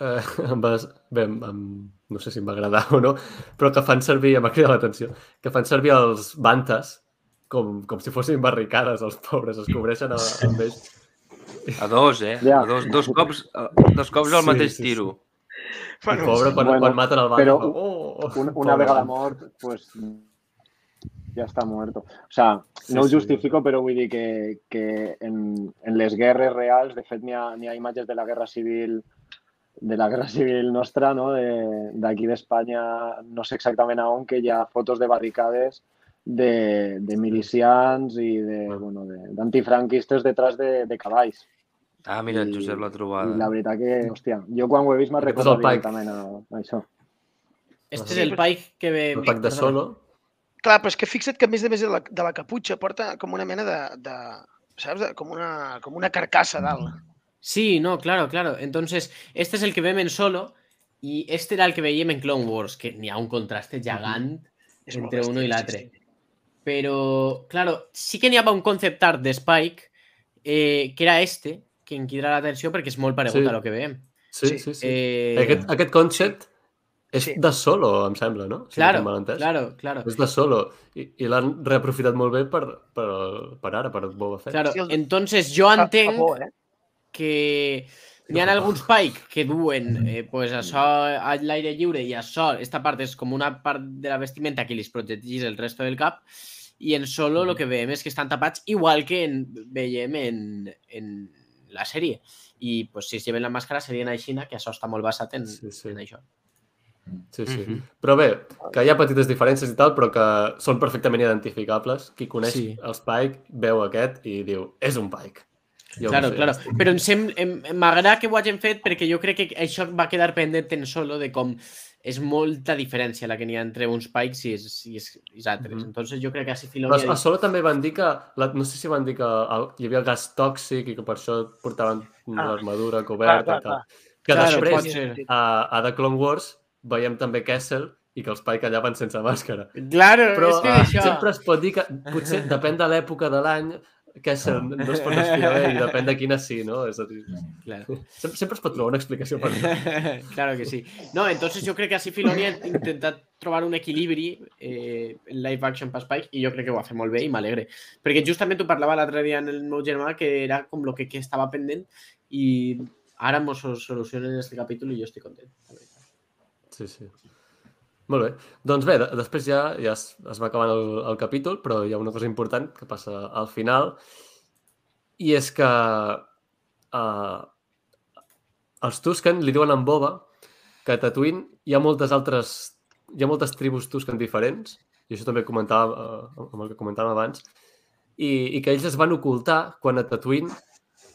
Eh, [LAUGHS] em va bé, em, em, no sé si em va agradar o no, però que fan servir, m'ha cridat l'atenció, que fan servir els bantes com, com si fossin barricades, els pobres, es cobreixen a, amb ells. A dos, eh? Ja. A dos, dos cops, eh, dos cops al Sí, mateix sí, sí. tiro. I pobre, quan, Bueno, quan maten el banda, però oh, una, una vegada mort, pues ya está muerto. O sea, Sí, no ho sí. justifico, però vull dir que, que en, en les guerres reals, de fet, n'hi ha, ha imatges de la guerra civil de la guerra civil nostra, no? De- d'aquí d'Espanya, no sé exactament a on, que hi ha fotos de barricades de, de milicians i de, bueno, de- d'antifranquistes detrás de, de cavalls. Ah, mira, I- Josep l'ha trobada. la veritat que, hòstia, jo quan ho he vist m'ha el recordat directament a, a això. Este és el Pike que ve... El pack de solo. Clar, però és que fixa't que a més de més de la, de la caputxa porta com una mena de, de saps? De, com, una, com una carcassa dalt. Sí, no, claro, claro. Entonces, este es el que vem en solo y este era el que veiem en Clone Wars, que n'hi ha un contraste gegant És molt entre uno sí, l'altre. sí. Pero, claro, sí que n'hi havia un concept art de Spike, eh, que era este, que em crida l'atenció perquè és molt paregut Sí. a lo que veiem. Sí, Sí. sí, sí. Eh, Aquest, aquest concept és Sí. de solo, em sembla, no? Si no claro, entès. claro, claro. És de solo. I, i l'han reaprofitat molt bé per, per, per ara, per Boba Fett. Claro, Sí, entonces jo Fa- fa entenc por, eh? Que n'hi ha alguns Pike que duen eh, pues això a l'aire lliure i això, esta part és com una part de la vestimenta que li protegís el resto del cap i en solo el que veiem és que estan tapats igual que en, veiem en, en la sèrie. I pues, si es lleven la màscara serien així, que això està molt basat en, Sí, sí. en això. Sí, sí. Mhm. Però bé, que hi ha petites diferències i tal, però que són perfectament identificables. Qui coneix Sí. sí. el Spike veu aquest i diu, és un Pike. Jo Claro, sé, claro. Però em sem- em- m'agrada que ho hagin fet perquè jo crec que això va quedar pendent en solo de com és molta diferència la que n'hi ha entre uns Pikes i, els- i, els- i els altres. Mhm. Entonces jo crec que així Però Filoni ha a dit, solo també van dir que, la, no sé si van dir que el, hi havia gas tòxic i que per això portaven Ah. l'armadura Clar, coberta. clar, i tal. clar. Que Claro, pot després, a, a The Clone Wars, veiem també Kessel i que els Pike allà van sense màscara. Claro, Però és que ah, això... sempre es pot dir que potser depèn de l'època de l'any Kessel no es pot respirar i depèn de quina sí, no? És a dir, Claro. sempre, sempre es pot trobar una explicació per això. [LAUGHS] claro que sí. No, entonces jo crec que així Filoni ha intentat trobar un equilibri eh, en live action per Spike i jo crec que ho va fer molt bé i m'alegre. Perquè justament ho parlava l'altre dia en el meu germà que era com lo que, que estava pendent i ara mos solucionen en este capítol i jo estic content. Sí, sí. Molt bé. Doncs bé, de, després ja, ja es, es va acabant el, el capítol, però hi ha una cosa important que passa al final i és que uh, els Tusken li diuen en Boba que a Tatooine hi ha moltes altres hi ha moltes tribus Tusken diferents i això també comentava uh, amb el que comentàvem abans i, i que ells es van ocultar quan a Tatooine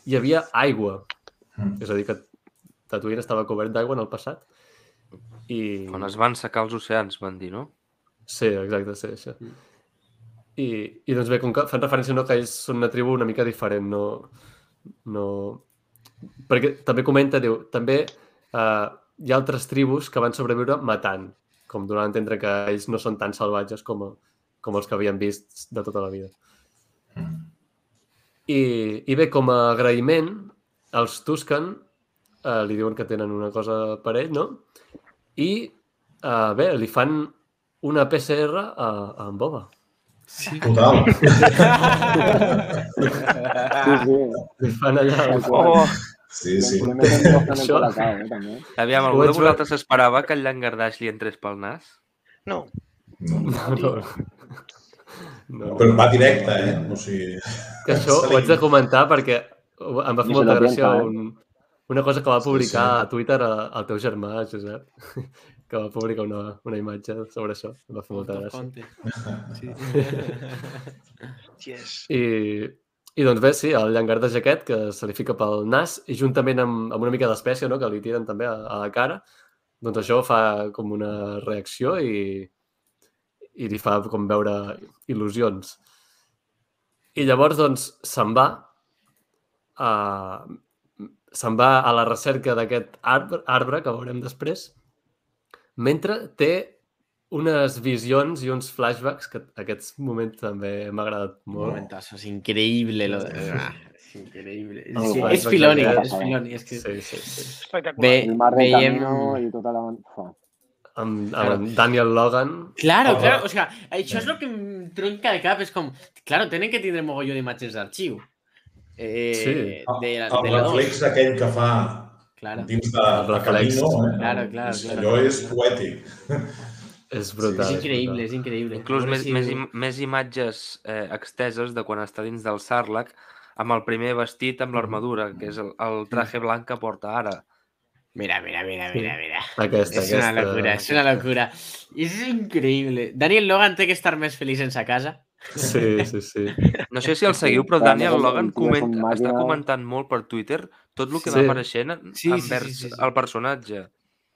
hi havia aigua. Mm. És a dir, que Tatooine estava cobert d'aigua en el passat i... Quan es van secar els oceans, van dir, no? Sí, exacte, sí, això. I, I doncs bé, com que fan referència no, que ells són una tribu una mica diferent, no... no... Perquè també comenta, diu, també eh, hi ha altres tribus que van sobreviure matant, com donant a entendre que ells no són tan salvatges com, com els que havien vist de tota la vida. Mm. I, i bé, com a agraïment, els Tusken eh, li diuen que tenen una cosa per ell, no? I, eh, bé, li fan una PCR a, a en Boba. Sí. Total. Sí, sí. Li fan allà... Oh, Sí, sí. Això- eh, també. Aviam, algú de vosaltres esperava que el llangardaix li entrés pel nas? no. No. No, no. no. Però va directe, eh? O sigui... Que això ho haig de comentar perquè em va fer molta gràcia eh? un, una cosa que va Sí, publicar sí. a Twitter a- el teu germà, Josep, [LAUGHS] que va publicar una, una imatge sobre això. Em va fer molta gràcia. Sí. [LAUGHS] Yes. I, I doncs bé, sí, el llangardaix aquest que se li fica pel nas i juntament amb, amb una mica d'espècie no, que li tiren també a, a la cara, doncs això fa com una reacció i, i li fa com veure il·lusions. I llavors, doncs, se'n va a, se'n va a la recerca d'aquest arbre, arbre, que veurem després, mentre té unes visions i uns flashbacks que aquests moments també m'ha agradat molt. Momentazo, es increíble. Lo de... Ah, es increíble. Es, Oh, que guai, és Filoni, és Filoni. És que... Sí, sí, sí. Espectacular. Bé, El mar de veiem... camino i tota la... Amb, amb en Daniel Logan. Claro, Oh. claro, o sea, això és el que em tronca el cap, és com, claro, tenen que tindre mogolló d'imatges d'arxiu. Eh, Sí. de, la, El de la dos. reflex aquell que fa Claro. dins de, El de reflex. Camino, eh? Claro, claro, És- claro. Allò és poètic. [LAUGHS] És brutal. És és increïble, brutal. és increïble. Inclús més, si- més, im- més imatges eh, exteses de quan està dins del Sarlacc amb el primer vestit amb l'armadura, que és el, el traje blanc que porta ara. Mira, mira, mira, Sí. mira, mira. Aquesta, Es una aquesta. locura, es una locura. Y es increíble. Daniel Logan té que estar més feliç en sa casa. Sí, sí, sí. No sé si el seguiu, però Daniel el- el Logan comenta, està comentant molt per Twitter tot el que Sí. va apareixent Sí, sí, envers sí, sí, sí. el personatge.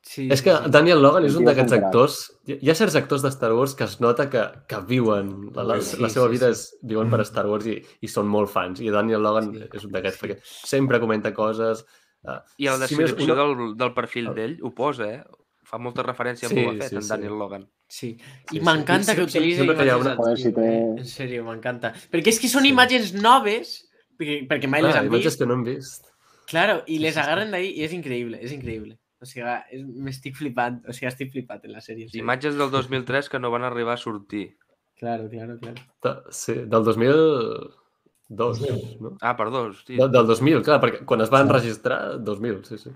Sí, És que Daniel Logan és un d'aquests actors... Hi ha certs actors de Star Wars que es nota que, que viuen, la, la, Sí, la seva sí, vida sí. és, viuen per Star Wars i, i són molt fans. I Daniel Logan Sí. és un d'aquests, perquè sempre comenta coses... Uh, I a la si més descripció una- del, del perfil d'ell ho posa, eh? Fa molta referència a Sí, Boba Fett, sí, en sí. Daniel Logan. Sí. Sí, I sí. m'encanta I que sempre- utilitzen sempre que hi ha imatges una- Joder, si d'arxiu, té-? En sèrio, m'encanta. Perquè és que són Sí. imatges noves, perquè, perquè mai les Clar, han imatges vist. que no hem vist. Claro, i les sí, sí. agarren d'ahí i és increïble, és increïble. O sigui, és- m'estic flipant, o sigui, estic flipat en la sèrie. sèrio. Imatges del 2003 que no van arribar a sortir. Claro, claro, claro. De, sí, del 2002, no? Ah, perdó, hosti. Del, del 2000, clar, perquè quan es va enregistrar, 2000, sí, sí.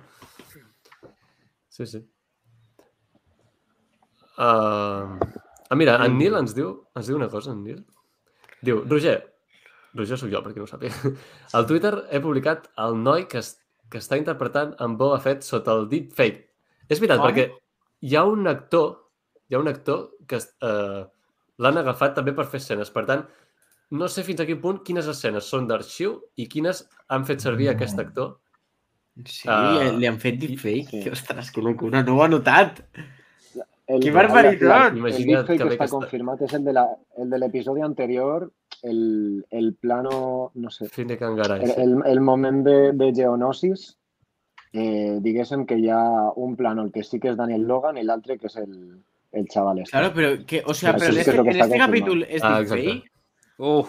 Sí, sí. Uh... Ah, mira, en Nil ens diu, ens diu una cosa, en Nil. Diu, Roger, Roger sóc jo, perquè no ho sàpiga. Al Twitter he publicat el noi que, es, que està interpretant en Boba Fett sota el deepfake. És veritat, Com? perquè hi ha un actor, hi ha un actor que uh, l'han agafat també per fer escenes. Per tant, no sé fins a quin punt quines escenes són d'arxiu i quines han fet servir aquest actor. Sí, Ah, li han fet deepfake. sí. Sí. Ostres, que locura, no ho ha notat. El, ¡Qué barbaridad! El, Imagina't deepfake que que está confirmado es el, de la, el del episodio anterior, el, el plano, no sé, Finnick Angaray. el, el, el moment de, de geonosis, eh, diguéssim que hi ha un plano, el que sí que és Daniel Logan i l'altre que és el, el xaval este. Claro, pero que, o sea, Pero pero en este, es lo que en este capítulo es Ah, deepfake. Uh,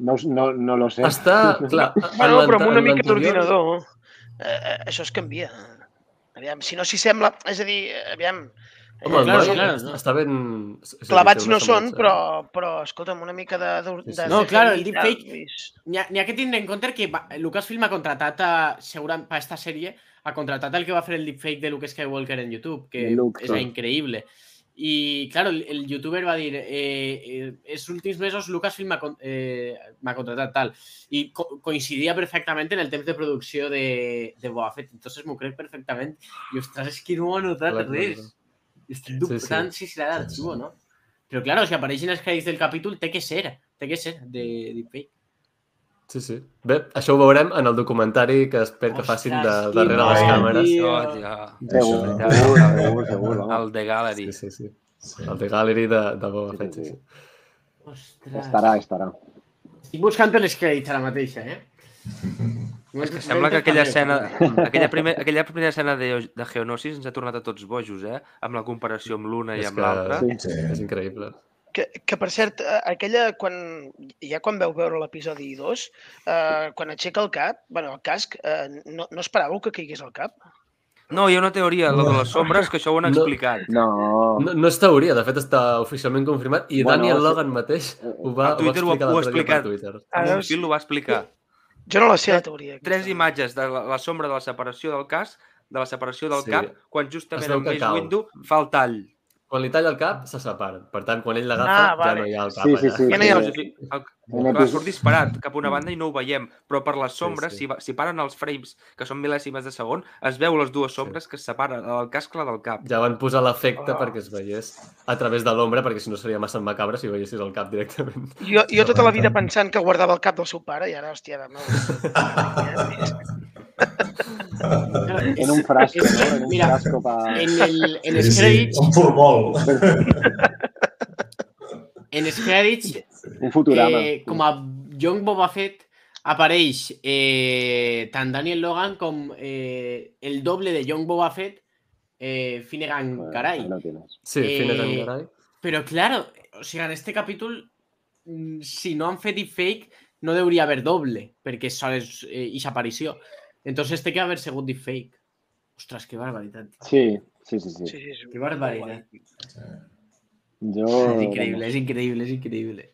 No, no, no lo sé. Està, clar, [LAUGHS] Bueno, en però amb una mica d'ordinador eh, eh, això es canvia. Aviam, si no s'hi sembla... És a dir, eh, aviam... Home, noi claro, està- no. està ben... és Clavats no són, però, però escolta'm, una mica de... de, Sí, sí. de No, claro, el deepfake- és- N'hi ha, ha que tindre en compte que Lucasfilm ha contratat a, segurament per esta sèrie ha contratat el que va fer el deepfake de Luke Skywalker en YouTube, que Luke, era sí. increïble. I, claro, el, el youtuber va dir eh, eh, els últims mesos Lucasfilm m'ha eh, m'ha contratat tal i co coincidia perfectament en el temps de producció de, de Boba Fett, entonces m'ho crec perfectament i ostres, és que no ho ha notat Clar, clar, clar. estic Sí, dubtant sí. si serà d'arxiu o no però claro, si apareixen els crèdits del capítol té que ser, té que ser de deepfake Sí, sí. Bé, això ho veurem en el documentari que espero que facin de, darrere les càmeres. oh, ja. Segur, segur, segur. El de Gallery. Sí, sí, sí. El de Gallery de, de Boba Sí, Fett, sí, sí. sí. Ostres. Estarà, estarà. Estic buscant els crèdits ara mateix, eh? [LAUGHS] És que sembla que aquella escena, aquella, primer, aquella primera escena de, de Geonosis ens ha tornat a tots bojos, eh? Amb la comparació amb l'una i amb que- l'altra. Sí. Sí. És increïble. Que, que, per cert, eh, aquella, quan, ja quan veu veure l'episodi 2, eh, quan aixeca el cap, bueno, el casc, eh, no, no esperàveu que caigués al cap? No, hi ha una teoria, la de les sombres, que això ho han No. explicat. No. No, no és teoria, de fet està oficialment confirmat i Bueno, Daniel. Logan mateix ho va, A Twitter ho ha- ho ho va ha explicar dia per explicat. Twitter. Ara En un és- fil ho va explicar. Jo no la sé, la teoria. Tres aquesta. imatges de la, la sombra de la separació del cas, de la separació del Sí. cap, quan justament en Mace. Windu fa el tall. Quan li talla el cap, se separen. Per tant, quan ell l'agafa, Ah, ja vale. no hi ha el cap Sí, sí, allà. sí. Ja no hi ha el- El, episodi- surt disparat cap a una banda i no ho veiem, però per les sombres, sí. Si, va- si paren els frames, que són mil·lèsimes de segon, es veu les dues sombres que es separen, el cascle del cap. Ja van posar l'efecte Ah. perquè es veiés a través de l'ombra, perquè si no seria massa macabre si veiessis el cap directament. Jo, jo tota la vida pensant que guardava el cap del seu pare i ara, hòstia, de meu. [LAUGHS] [LAUGHS] En un frasco, ¿no? En un mira, frasco para... En, el, en Sí, els sí, un formol. [LAUGHS] en els [LAUGHS] crèdits Un Futurama. eh, com a Young Boba Fett apareix eh, tant Daniel Logan com eh, el doble de Young Boba Fett eh, Finnegan Bueno, Caray. tienes. Sí, Eh, Finnegan Garay. Pero claro, o sea, en este capítol, mm, si no han fet deepfake, no hauria haver doble, perquè sols eh, ixa aparició. Entonces té que haver sigut deepfake. Ostres, que barbaritat. Sí, sí, sí, sí. Sí, sí, sí. Que barbaritat. Yo... [LAUGHS] És increïble, és increïble, és increïble.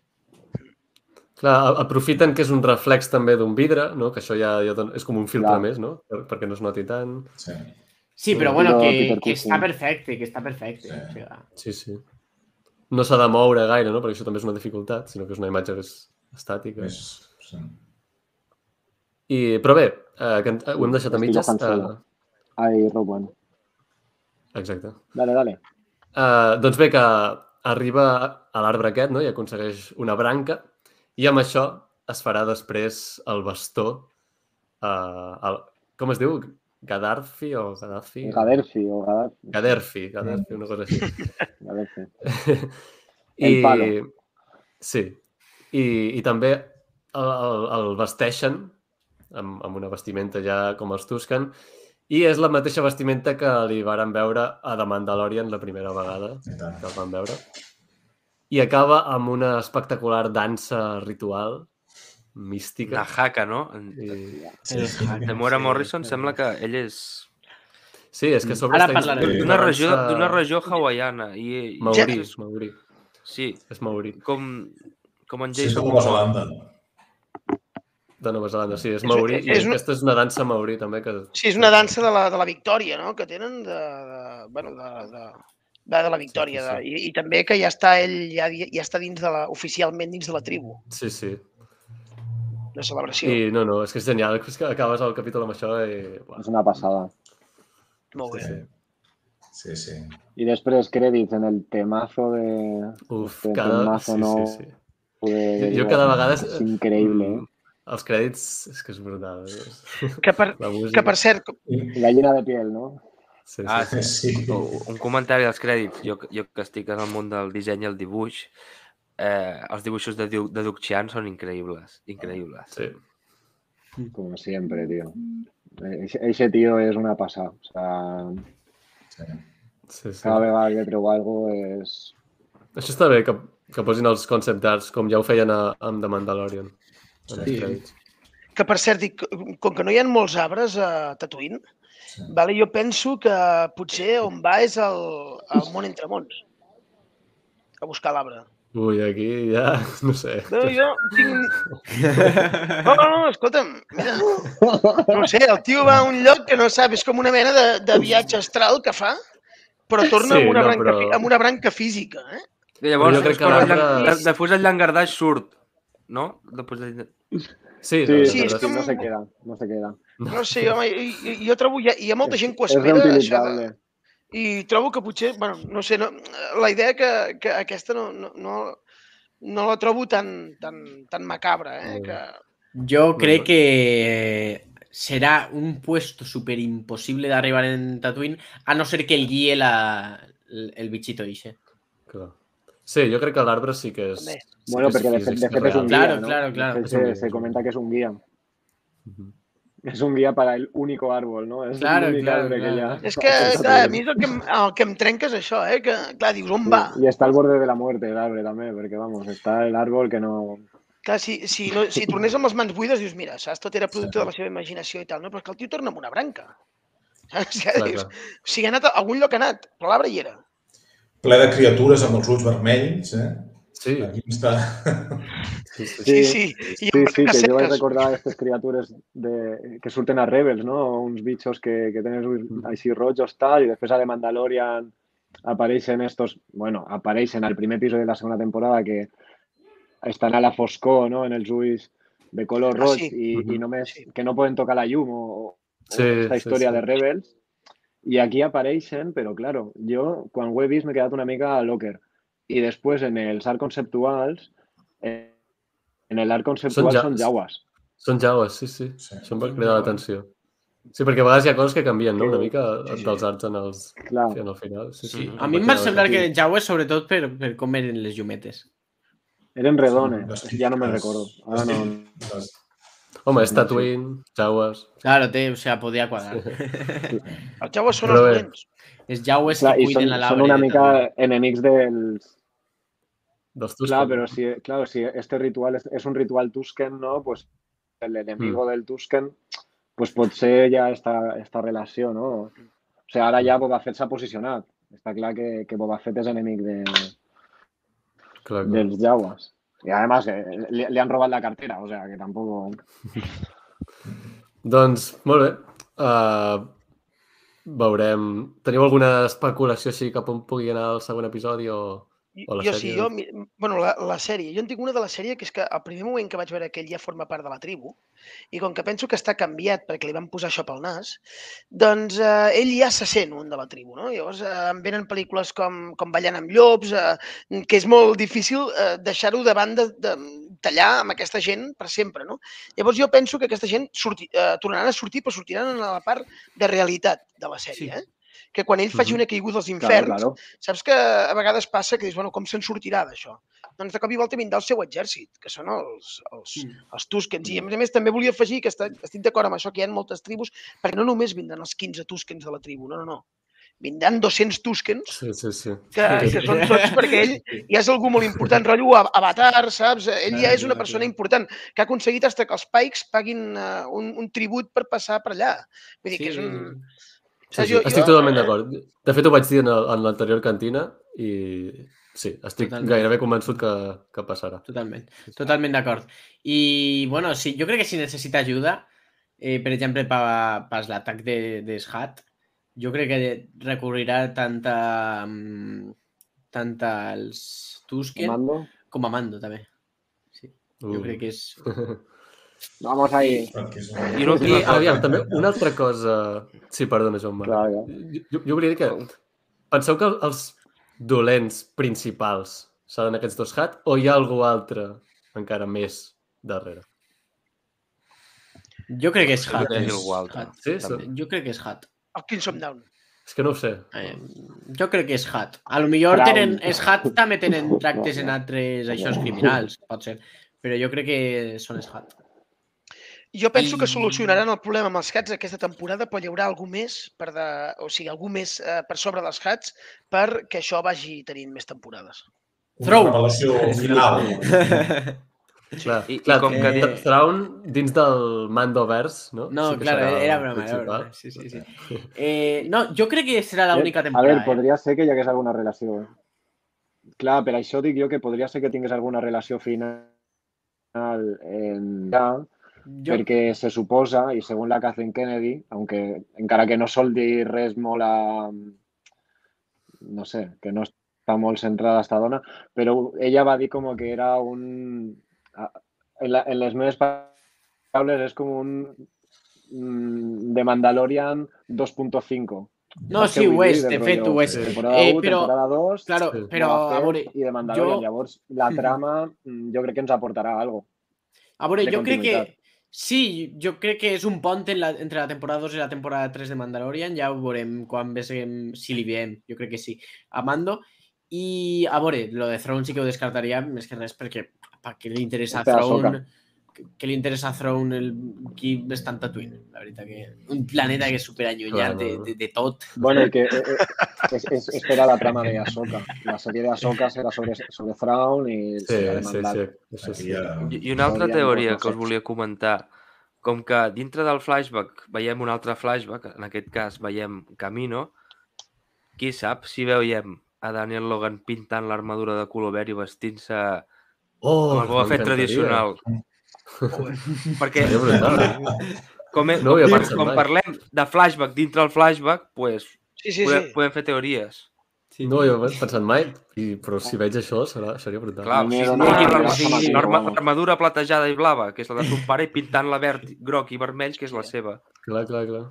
Clar, aprofiten que és un reflex també d'un vidre, no? que això ja, ja don- és com un filtre Clar. més, no? Per, perquè no es noti tant. Sí. Sí, però bueno, que, que està perfecte, que està perfecte. Sí. O sigui, Sí, sí. No s'ha de moure gaire, no? perquè això també és una dificultat, sinó que és una imatge més estàtica. Més, sí. I, però bé, eh, que, en- ho hem deixat a mitges. Eh, Ay, Rogue One. exacte. Dale, dale. Uh, doncs bé, que arriba a l'arbre aquest no? i aconsegueix una branca i amb això es farà després el bastó uh, el, com es diu? Gadarfi o Gaddafi? Gaderfi o Gadarfi. Gaderfi, Gaderfi, una cosa així. [LAUGHS] Gaderfi. [LAUGHS] I, El palo. Sí. I, i també el, el, el vesteixen amb, amb una vestimenta ja com els Tusken i és la mateixa vestimenta que li varen veure a The Mandalorian la primera vegada que el van veure. I acaba amb una espectacular dansa ritual mística. La haka, no? I... el hack, De Mora sí. Morrison sembla que ell és Sí, és que a sobre està d'una una regió, dansa d'una regió hawaiana. I, Maori, és, Maori. sí, És Maori. com, com en Sí, Jason Nova Momoa. Zelanda. De Nova Zelanda, sí, és És- Maori. és I una- aquesta és una dansa Maori també que... Sí, és una dansa de la, de la victòria, no?, que tenen de, de, bueno, de, de, de, de la victòria. Sí, sí, De, i, I també que ja està ell, ja, ja està dins de la, oficialment dins de la tribu, Sí, sí. de celebració. I no, no, és que és genial. És que acabes el capítol amb això i... Uah, Es una pasada. Molt bé. Sí. Sí, sí. Y después créditos en el temazo de... Uf, este cada... temazo Sí, no sí, sí. de- Jo cada vegada... És, Es increíble, ¿eh? Els crèdits és que és brutal. És... Que per, [LAUGHS] La que per cert, Gallina de piel, ¿no? Sí, sí. Ah, sí. Sí. Un comentari als crèdits. Jo, jo que estic en el món del disseny i el dibuix, eh, els dibuixos de, de Duc Chian són increïbles. Increïbles. sí. Como siempre, tío. Ese, ese tío es una pasada. O sea, sí. sí, sí. cada vegada que treu algo es... Això està bé, que, que posin els concept arts, com ja ho feien a, amb The Mandalorian. Sí. que per cert, dic, com que no hi ha molts arbres a Tatooine, Sí. vale, jo penso que potser on va és el, el món entre mons, a buscar l'arbre. Ui, aquí ja... [LAUGHS] No sé. No, jo tinc... No, no, no, escolta'm, mira, no sé, el tio va a un lloc que no sap, és com una mena de, de viatge astral que fa, però torna Sí, amb, una no, branca, però- amb una branca física, eh? I llavors, jo crec que l'arbre- després el llangardaix surt, no? Després el... Sí, Sí, no, Sí, és com- no se queda, no se queda. No sé, home, i, i, jo trobo, hi ha, hi ha molta gent que ho Es espera, això de, i trobo que potser, bueno, no sé, no, la idea que, que aquesta no, no, no, no la trobo tan, tan, tan macabra, eh? Que, creo bueno. que será un puesto súper imposible de arribar en Tatooine, a no ser que el guíe la, el, el bichito ese. clar. Sí, jo crec que l'arbre sí que és... També. sí Bueno, és porque de, físic, de fet es un real. Claro, ¿no? claro, De claro. fet se, comenta que es un guía. Mhm. Es un guía para el único árbol, ¿no? Es Claro, el único claro, arbre claro. que ya... és que, clar, a mi és el que, em- el que em trenca és això, eh? Que, clar, dius, on va? Y está al borde de la muerte el arbre también, porque vamos, está el árbol que no... Clar, si, si, no, si tornés amb les mans buides, dius, mira, saps, tot era producte de la seva imaginació i tal, no? Però és que el tio torna amb una branca. [LAUGHS] Saps? Ja Clar, dius, clar. o sigui, ha anat a algun lloc ha anat, però l'arbre hi era. Ple de criatures amb els ulls vermells, eh? Sí, Aquí està... sí, sí. Sí, sí. Sí, sí, que jo vaig recordar aquestes criatures de, que surten a Rebels, no? Uns bitxos que, que tenen els ulls així rojos, tal, i després a The Mandalorian apareixen estos, bueno, apareixen al primer episodi de la segona temporada que estan a la foscor, no?, en els ulls de color Ah, roig sí. i, i només Sí. que no poden tocar la llum o, o Sí, aquesta sí, història sí. de Rebels. I aquí apareixen, però claro, jo quan ho he vist m'he quedat una mica a locker. I després en els arts conceptuals, eh, en l'art conceptual ja- són jaues. Són jaues, sí, sí. Sí. Això em va cridar l'atenció. Sí, perquè a vegades hi ha coses que canvien, no? Una mica Sí, sí. dels arts en, els, Clar. sí, en el final. Sí, sí. Sí. A mi em va semblar que. Jaues, sobretot per, per com eren les llumetes. Eren redones, ja no me'n recordo. Ara no... típiques- les- Home, és Sí. Tatooine, jaues... Claro, té, o sea, podia quadrar. Els [LAUGHS] jaues són Però els bé. dolents. Els jaues Clar, que i són, cuiden a l'arbre. són una i mica tot. enemics dels... Dels Tusken. Clar, però si, claro, si este ritual és, és un ritual Tusken, no? Pues el enemigo del Tusken, pues pot ser ja esta, esta relació, no? O sigui, ara ja Boba Fett s'ha posicionat. Està clar que, que Boba Fett és enemic de, Clar, clar. dels Jawas. Y además eh, le, le han robado la cartera, o sea que tampoco... [LAUGHS] Doncs, molt bé. Uh, veurem... Teniu alguna especulació així cap on pugui anar el següent episodi o, o la jo sèrie? sí, jo, mi- bueno, la, la sèrie. Jo en tinc una de la sèrie que és que al primer moment que vaig veure que ell ja forma part de la tribu, i com que penso que està canviat perquè li van posar això pel nas, doncs eh, ell ja se sent un de la tribu, no? Llavors eh, em venen pel·lícules com, com Ballant amb llops, eh, que és molt difícil eh, deixar-ho de banda, de, tallar amb aquesta gent per sempre, no? Llavors jo penso que aquesta gent surti, eh, tornaran a sortir, però sortiran en la part de realitat de la sèrie, Sí. eh? Que quan ell faci una caiguda als Claro, inferns, claro. Saps que a vegades passa que dius, bueno, com se'n sortirà d'això? Doncs de cop i volta vindrà el seu exèrcit, que són els, els, Mm. els Tuskens. I a més a més també volia afegir que està, estic d'acord amb això, que hi ha moltes tribus, perquè no només vindran els 15 Tuskens de la tribu, no, no, no. Vindran 200 Tuskens, Sí, sí, sí. que, que són tots perquè ell ja és algú molt important, rotllo Avatar, saps? Ell ja és una persona important que ha aconseguit hasta que els Pikes paguin uh, un, un tribut per passar per allà. Vull dir que és un... Sí, sí, estic totalment d'acord. De fet, ho vaig dir en, l'anterior cantina i sí, estic Totalment. gairebé convençut que, que passarà. Totalment, totalment d'acord. I, bueno, sí, jo crec que si necessita ajuda, eh, per exemple, pa, pas l'atac de, de Shat, jo crec que recorrirà tant a, mm, tant als Tusken Mando. com a Mando, també. Sí, jo Uh. crec que és... [LAUGHS] Vamos ahí. I una I, aviam, també, una altra cosa... Sí, perdona, Joan Clar, clar. Jo, jo volia dir que... Penseu que els dolents principals seran aquests dos Hat o hi ha algú altre encara més darrere? Jo crec que és Hat. hagi és altre, Hat. Sí, també. Jo crec que és Hat. El Crimson Down. És que no ho sé. Eh, jo crec que és Hat. A lo millor Crown. tenen, és Hat també tenen tractes en No, no. altres aixòs criminals, pot ser. Però jo crec que són els Hat. Jo penso que I- solucionaran el problema amb els Hats aquesta temporada, però hi haurà algú més, per de, o sigui, algú més eh, per sobre dels Hats perquè això vagi tenint més temporades. una Throw. revelació [LAUGHS] final. [LAUGHS] Clar, I- i clar com que di- Thrawn dins del Mandoverse, no? No, Sí que claro, serà era broma, era broma. Sí, sí, sí. Eh, no, jo crec que serà l'única A temporada. veure, podria ser que hi hagués alguna relació. eh? Clar, per això dic jo que podria ser que tingués alguna relació final en ja, jo... perquè se suposa, i segons la Kathleen Kennedy, aunque encara que no sol dir res molt a... no sé, que no està molt centrada esta dona, però ella va dir com que era un... En, la, en les meves paraules és com un mm, de Mandalorian 2.5. No, sí, ho és, de fet ho és. Temporada Eh, 1, però- temporada 2, Claro, però a Fett veure, i de Mandalorian. jo- Llavors, la [LAUGHS] trama mm, jo crec que ens aportarà alguna a veure, jo crec que. Sí, jo crec que és un pont en la, entre la temporada 2 i la temporada 3 de Mandalorian, ja ho veurem quan veiem, si li veiem, jo crec que sí, a Mando. I a veure, lo de Throne sí que ho descartaria més que res perquè pa què li interessa a Throne Ahsoka. Que li interessa a Throne el, qui és tant Tatooine, la veritat que un planeta que és superallunyat de, de, de tot. Bueno, que eh, eh, [LAUGHS] es, es, espera la trama de Ahsoka. La serie de Ahsoka será sobre, sobre Thrawn y Sí, sí, sí. Això sí. I i una altra teoria que us volia comentar. com que dintre del flashback veiem un altre flashback, en aquest cas veiem Camino, qui sap si veiem a Daniel Logan pintant l'armadura de color verd i vestint-se Oh, amb el Boba Fett tradicional. [LAUGHS] Perquè com, he, No com, com parlem de flashback dintre el flashback, pues, Sí, sí, podem, sí. podem fer teories. Sí. No, jo ho he pensat mai, i, però si veig això serà, seria brutal. Clar, era no, fama, l'arma- vamos. l'armadura platejada i blava, que és la de son pare, i pintant-la verd, groc i vermells, que és la seva. Clar, clar, clar.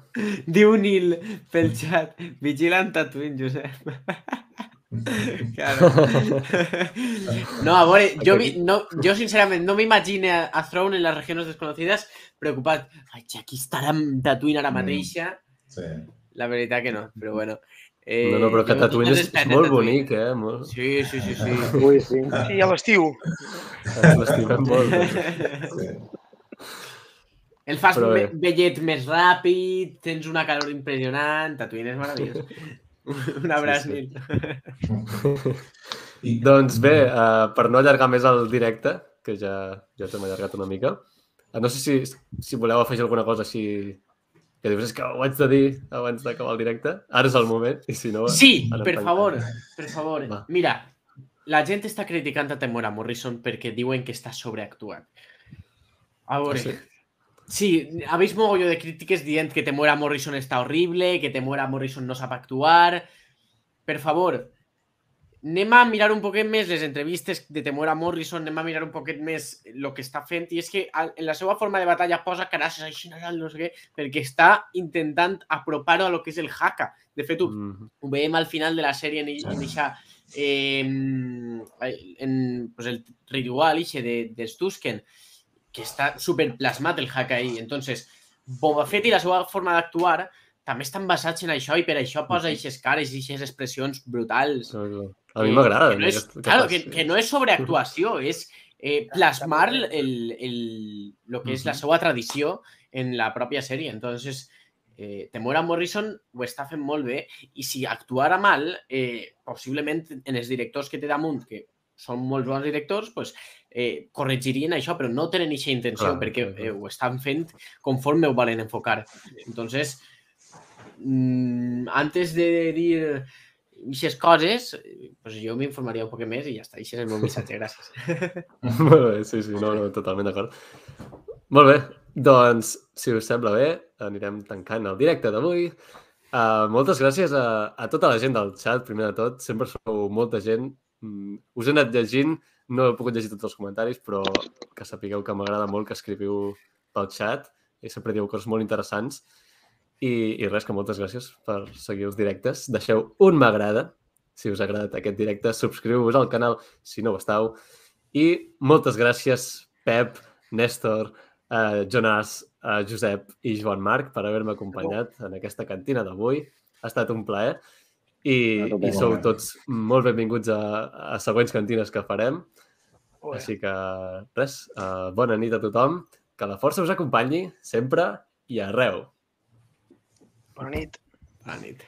Diu Nil pel xat, vigilant Tatooine, Josep. [LAUGHS] [LAUGHS] claro. [LAUGHS] No, a veure, jo, vi, no, jo sincerament no m'imagine a, a Throne en les regions desconocides preocupat. Ai, aquí estarà Tatooine ara Mm. mateixa. Sí. La veritat que no, però bueno. Eh, No, no, però que jo Tatooine és, és a molt Tatooine. bonic, eh? Molt... Sí, sí, sí, sí. [LAUGHS] Ui, sí. Sí, a l'estiu. Ens l'estimem molt. sí. El fas me, vellet més ràpid, tens una calor impressionant, Tatooine és meravellós. Un abraç, Sí, Nil. [LAUGHS] I, Doncs bé, uh, per no allargar més el directe, que ja, ja t'hem allargat una mica, uh, no sé si, si voleu afegir alguna cosa així que dius, és que ho haig de dir abans d'acabar el directe. Ara és el moment, i si no... Sí, per favor, per favor. Va. Mira, la gent està criticant a Temora Morrison perquè diuen que està sobreactuat. A veure, Ah, sí? Sí, ha vist mogolló de crítiques dient que Temora Morrison està horrible, que Temora Morrison no sap actuar. Per favor, anem a mirar un poquet més les entrevistes de Temora Morrison, anem a mirar un poquet més el que està fent, i és que en la seva forma de batalla posa carasses així, no sé què, perquè està intentant apropar-ho a lo que és el haka. De fet, ho, Mm, ho veiem al final de la sèrie en, en, eixa, eh, en pues el ritual de, de Stusken, que està super plasmat el hack ahí. Entonces, Boba Fett i la seva forma d'actuar també estan basats en això i per això posa eixes cares i eixes expressions brutals. clar, clar. A mi Eh, m'agrada. que no és, aquest- claro, que, que no és sobreactuació, [LAUGHS] és eh, plasmar el, el, lo que és la seva tradició en la pròpia sèrie. Entonces, eh, Temora Morrison ho està fent molt bé i si actuara mal, eh, possiblement en els directors que té damunt, que són molt bons directors, pues, eh, corregirien això, però no tenen aquesta intenció Clar, perquè clar, eh, ho estan fent conforme ho volen enfocar. Entonces, mm, antes de dir aquestes coses, pues jo m'informaria un poc més i ja està. Això és el meu missatge, gràcies. [LAUGHS] Molt bé, sí, sí, no, no, totalment d'acord. Molt bé, doncs, si us sembla bé, anirem tancant el directe d'avui. Uh, moltes gràcies a, a tota la gent del xat, primer de tot. Sempre sou molta gent. Mm, us he anat llegint, no he pogut llegir tots els comentaris, però que sapigueu que m'agrada molt que escriviu pel xat i sempre diu coses molt interessants. I, I res, que moltes gràcies per seguir els directes. Deixeu un m'agrada si us ha agradat aquest directe. Subscriu-vos al canal si no ho estàu. I moltes gràcies, Pep, Néstor, eh, Jonas, eh, Josep i Joan Marc per haver-me acompanyat en aquesta cantina d'avui. Ha estat un plaer i, i sou tots molt benvinguts a, a següents cantines que farem. Bé. Així que res, eh, bona nit a tothom, que la força us acompanyi sempre i arreu. Bona nit. Bona nit.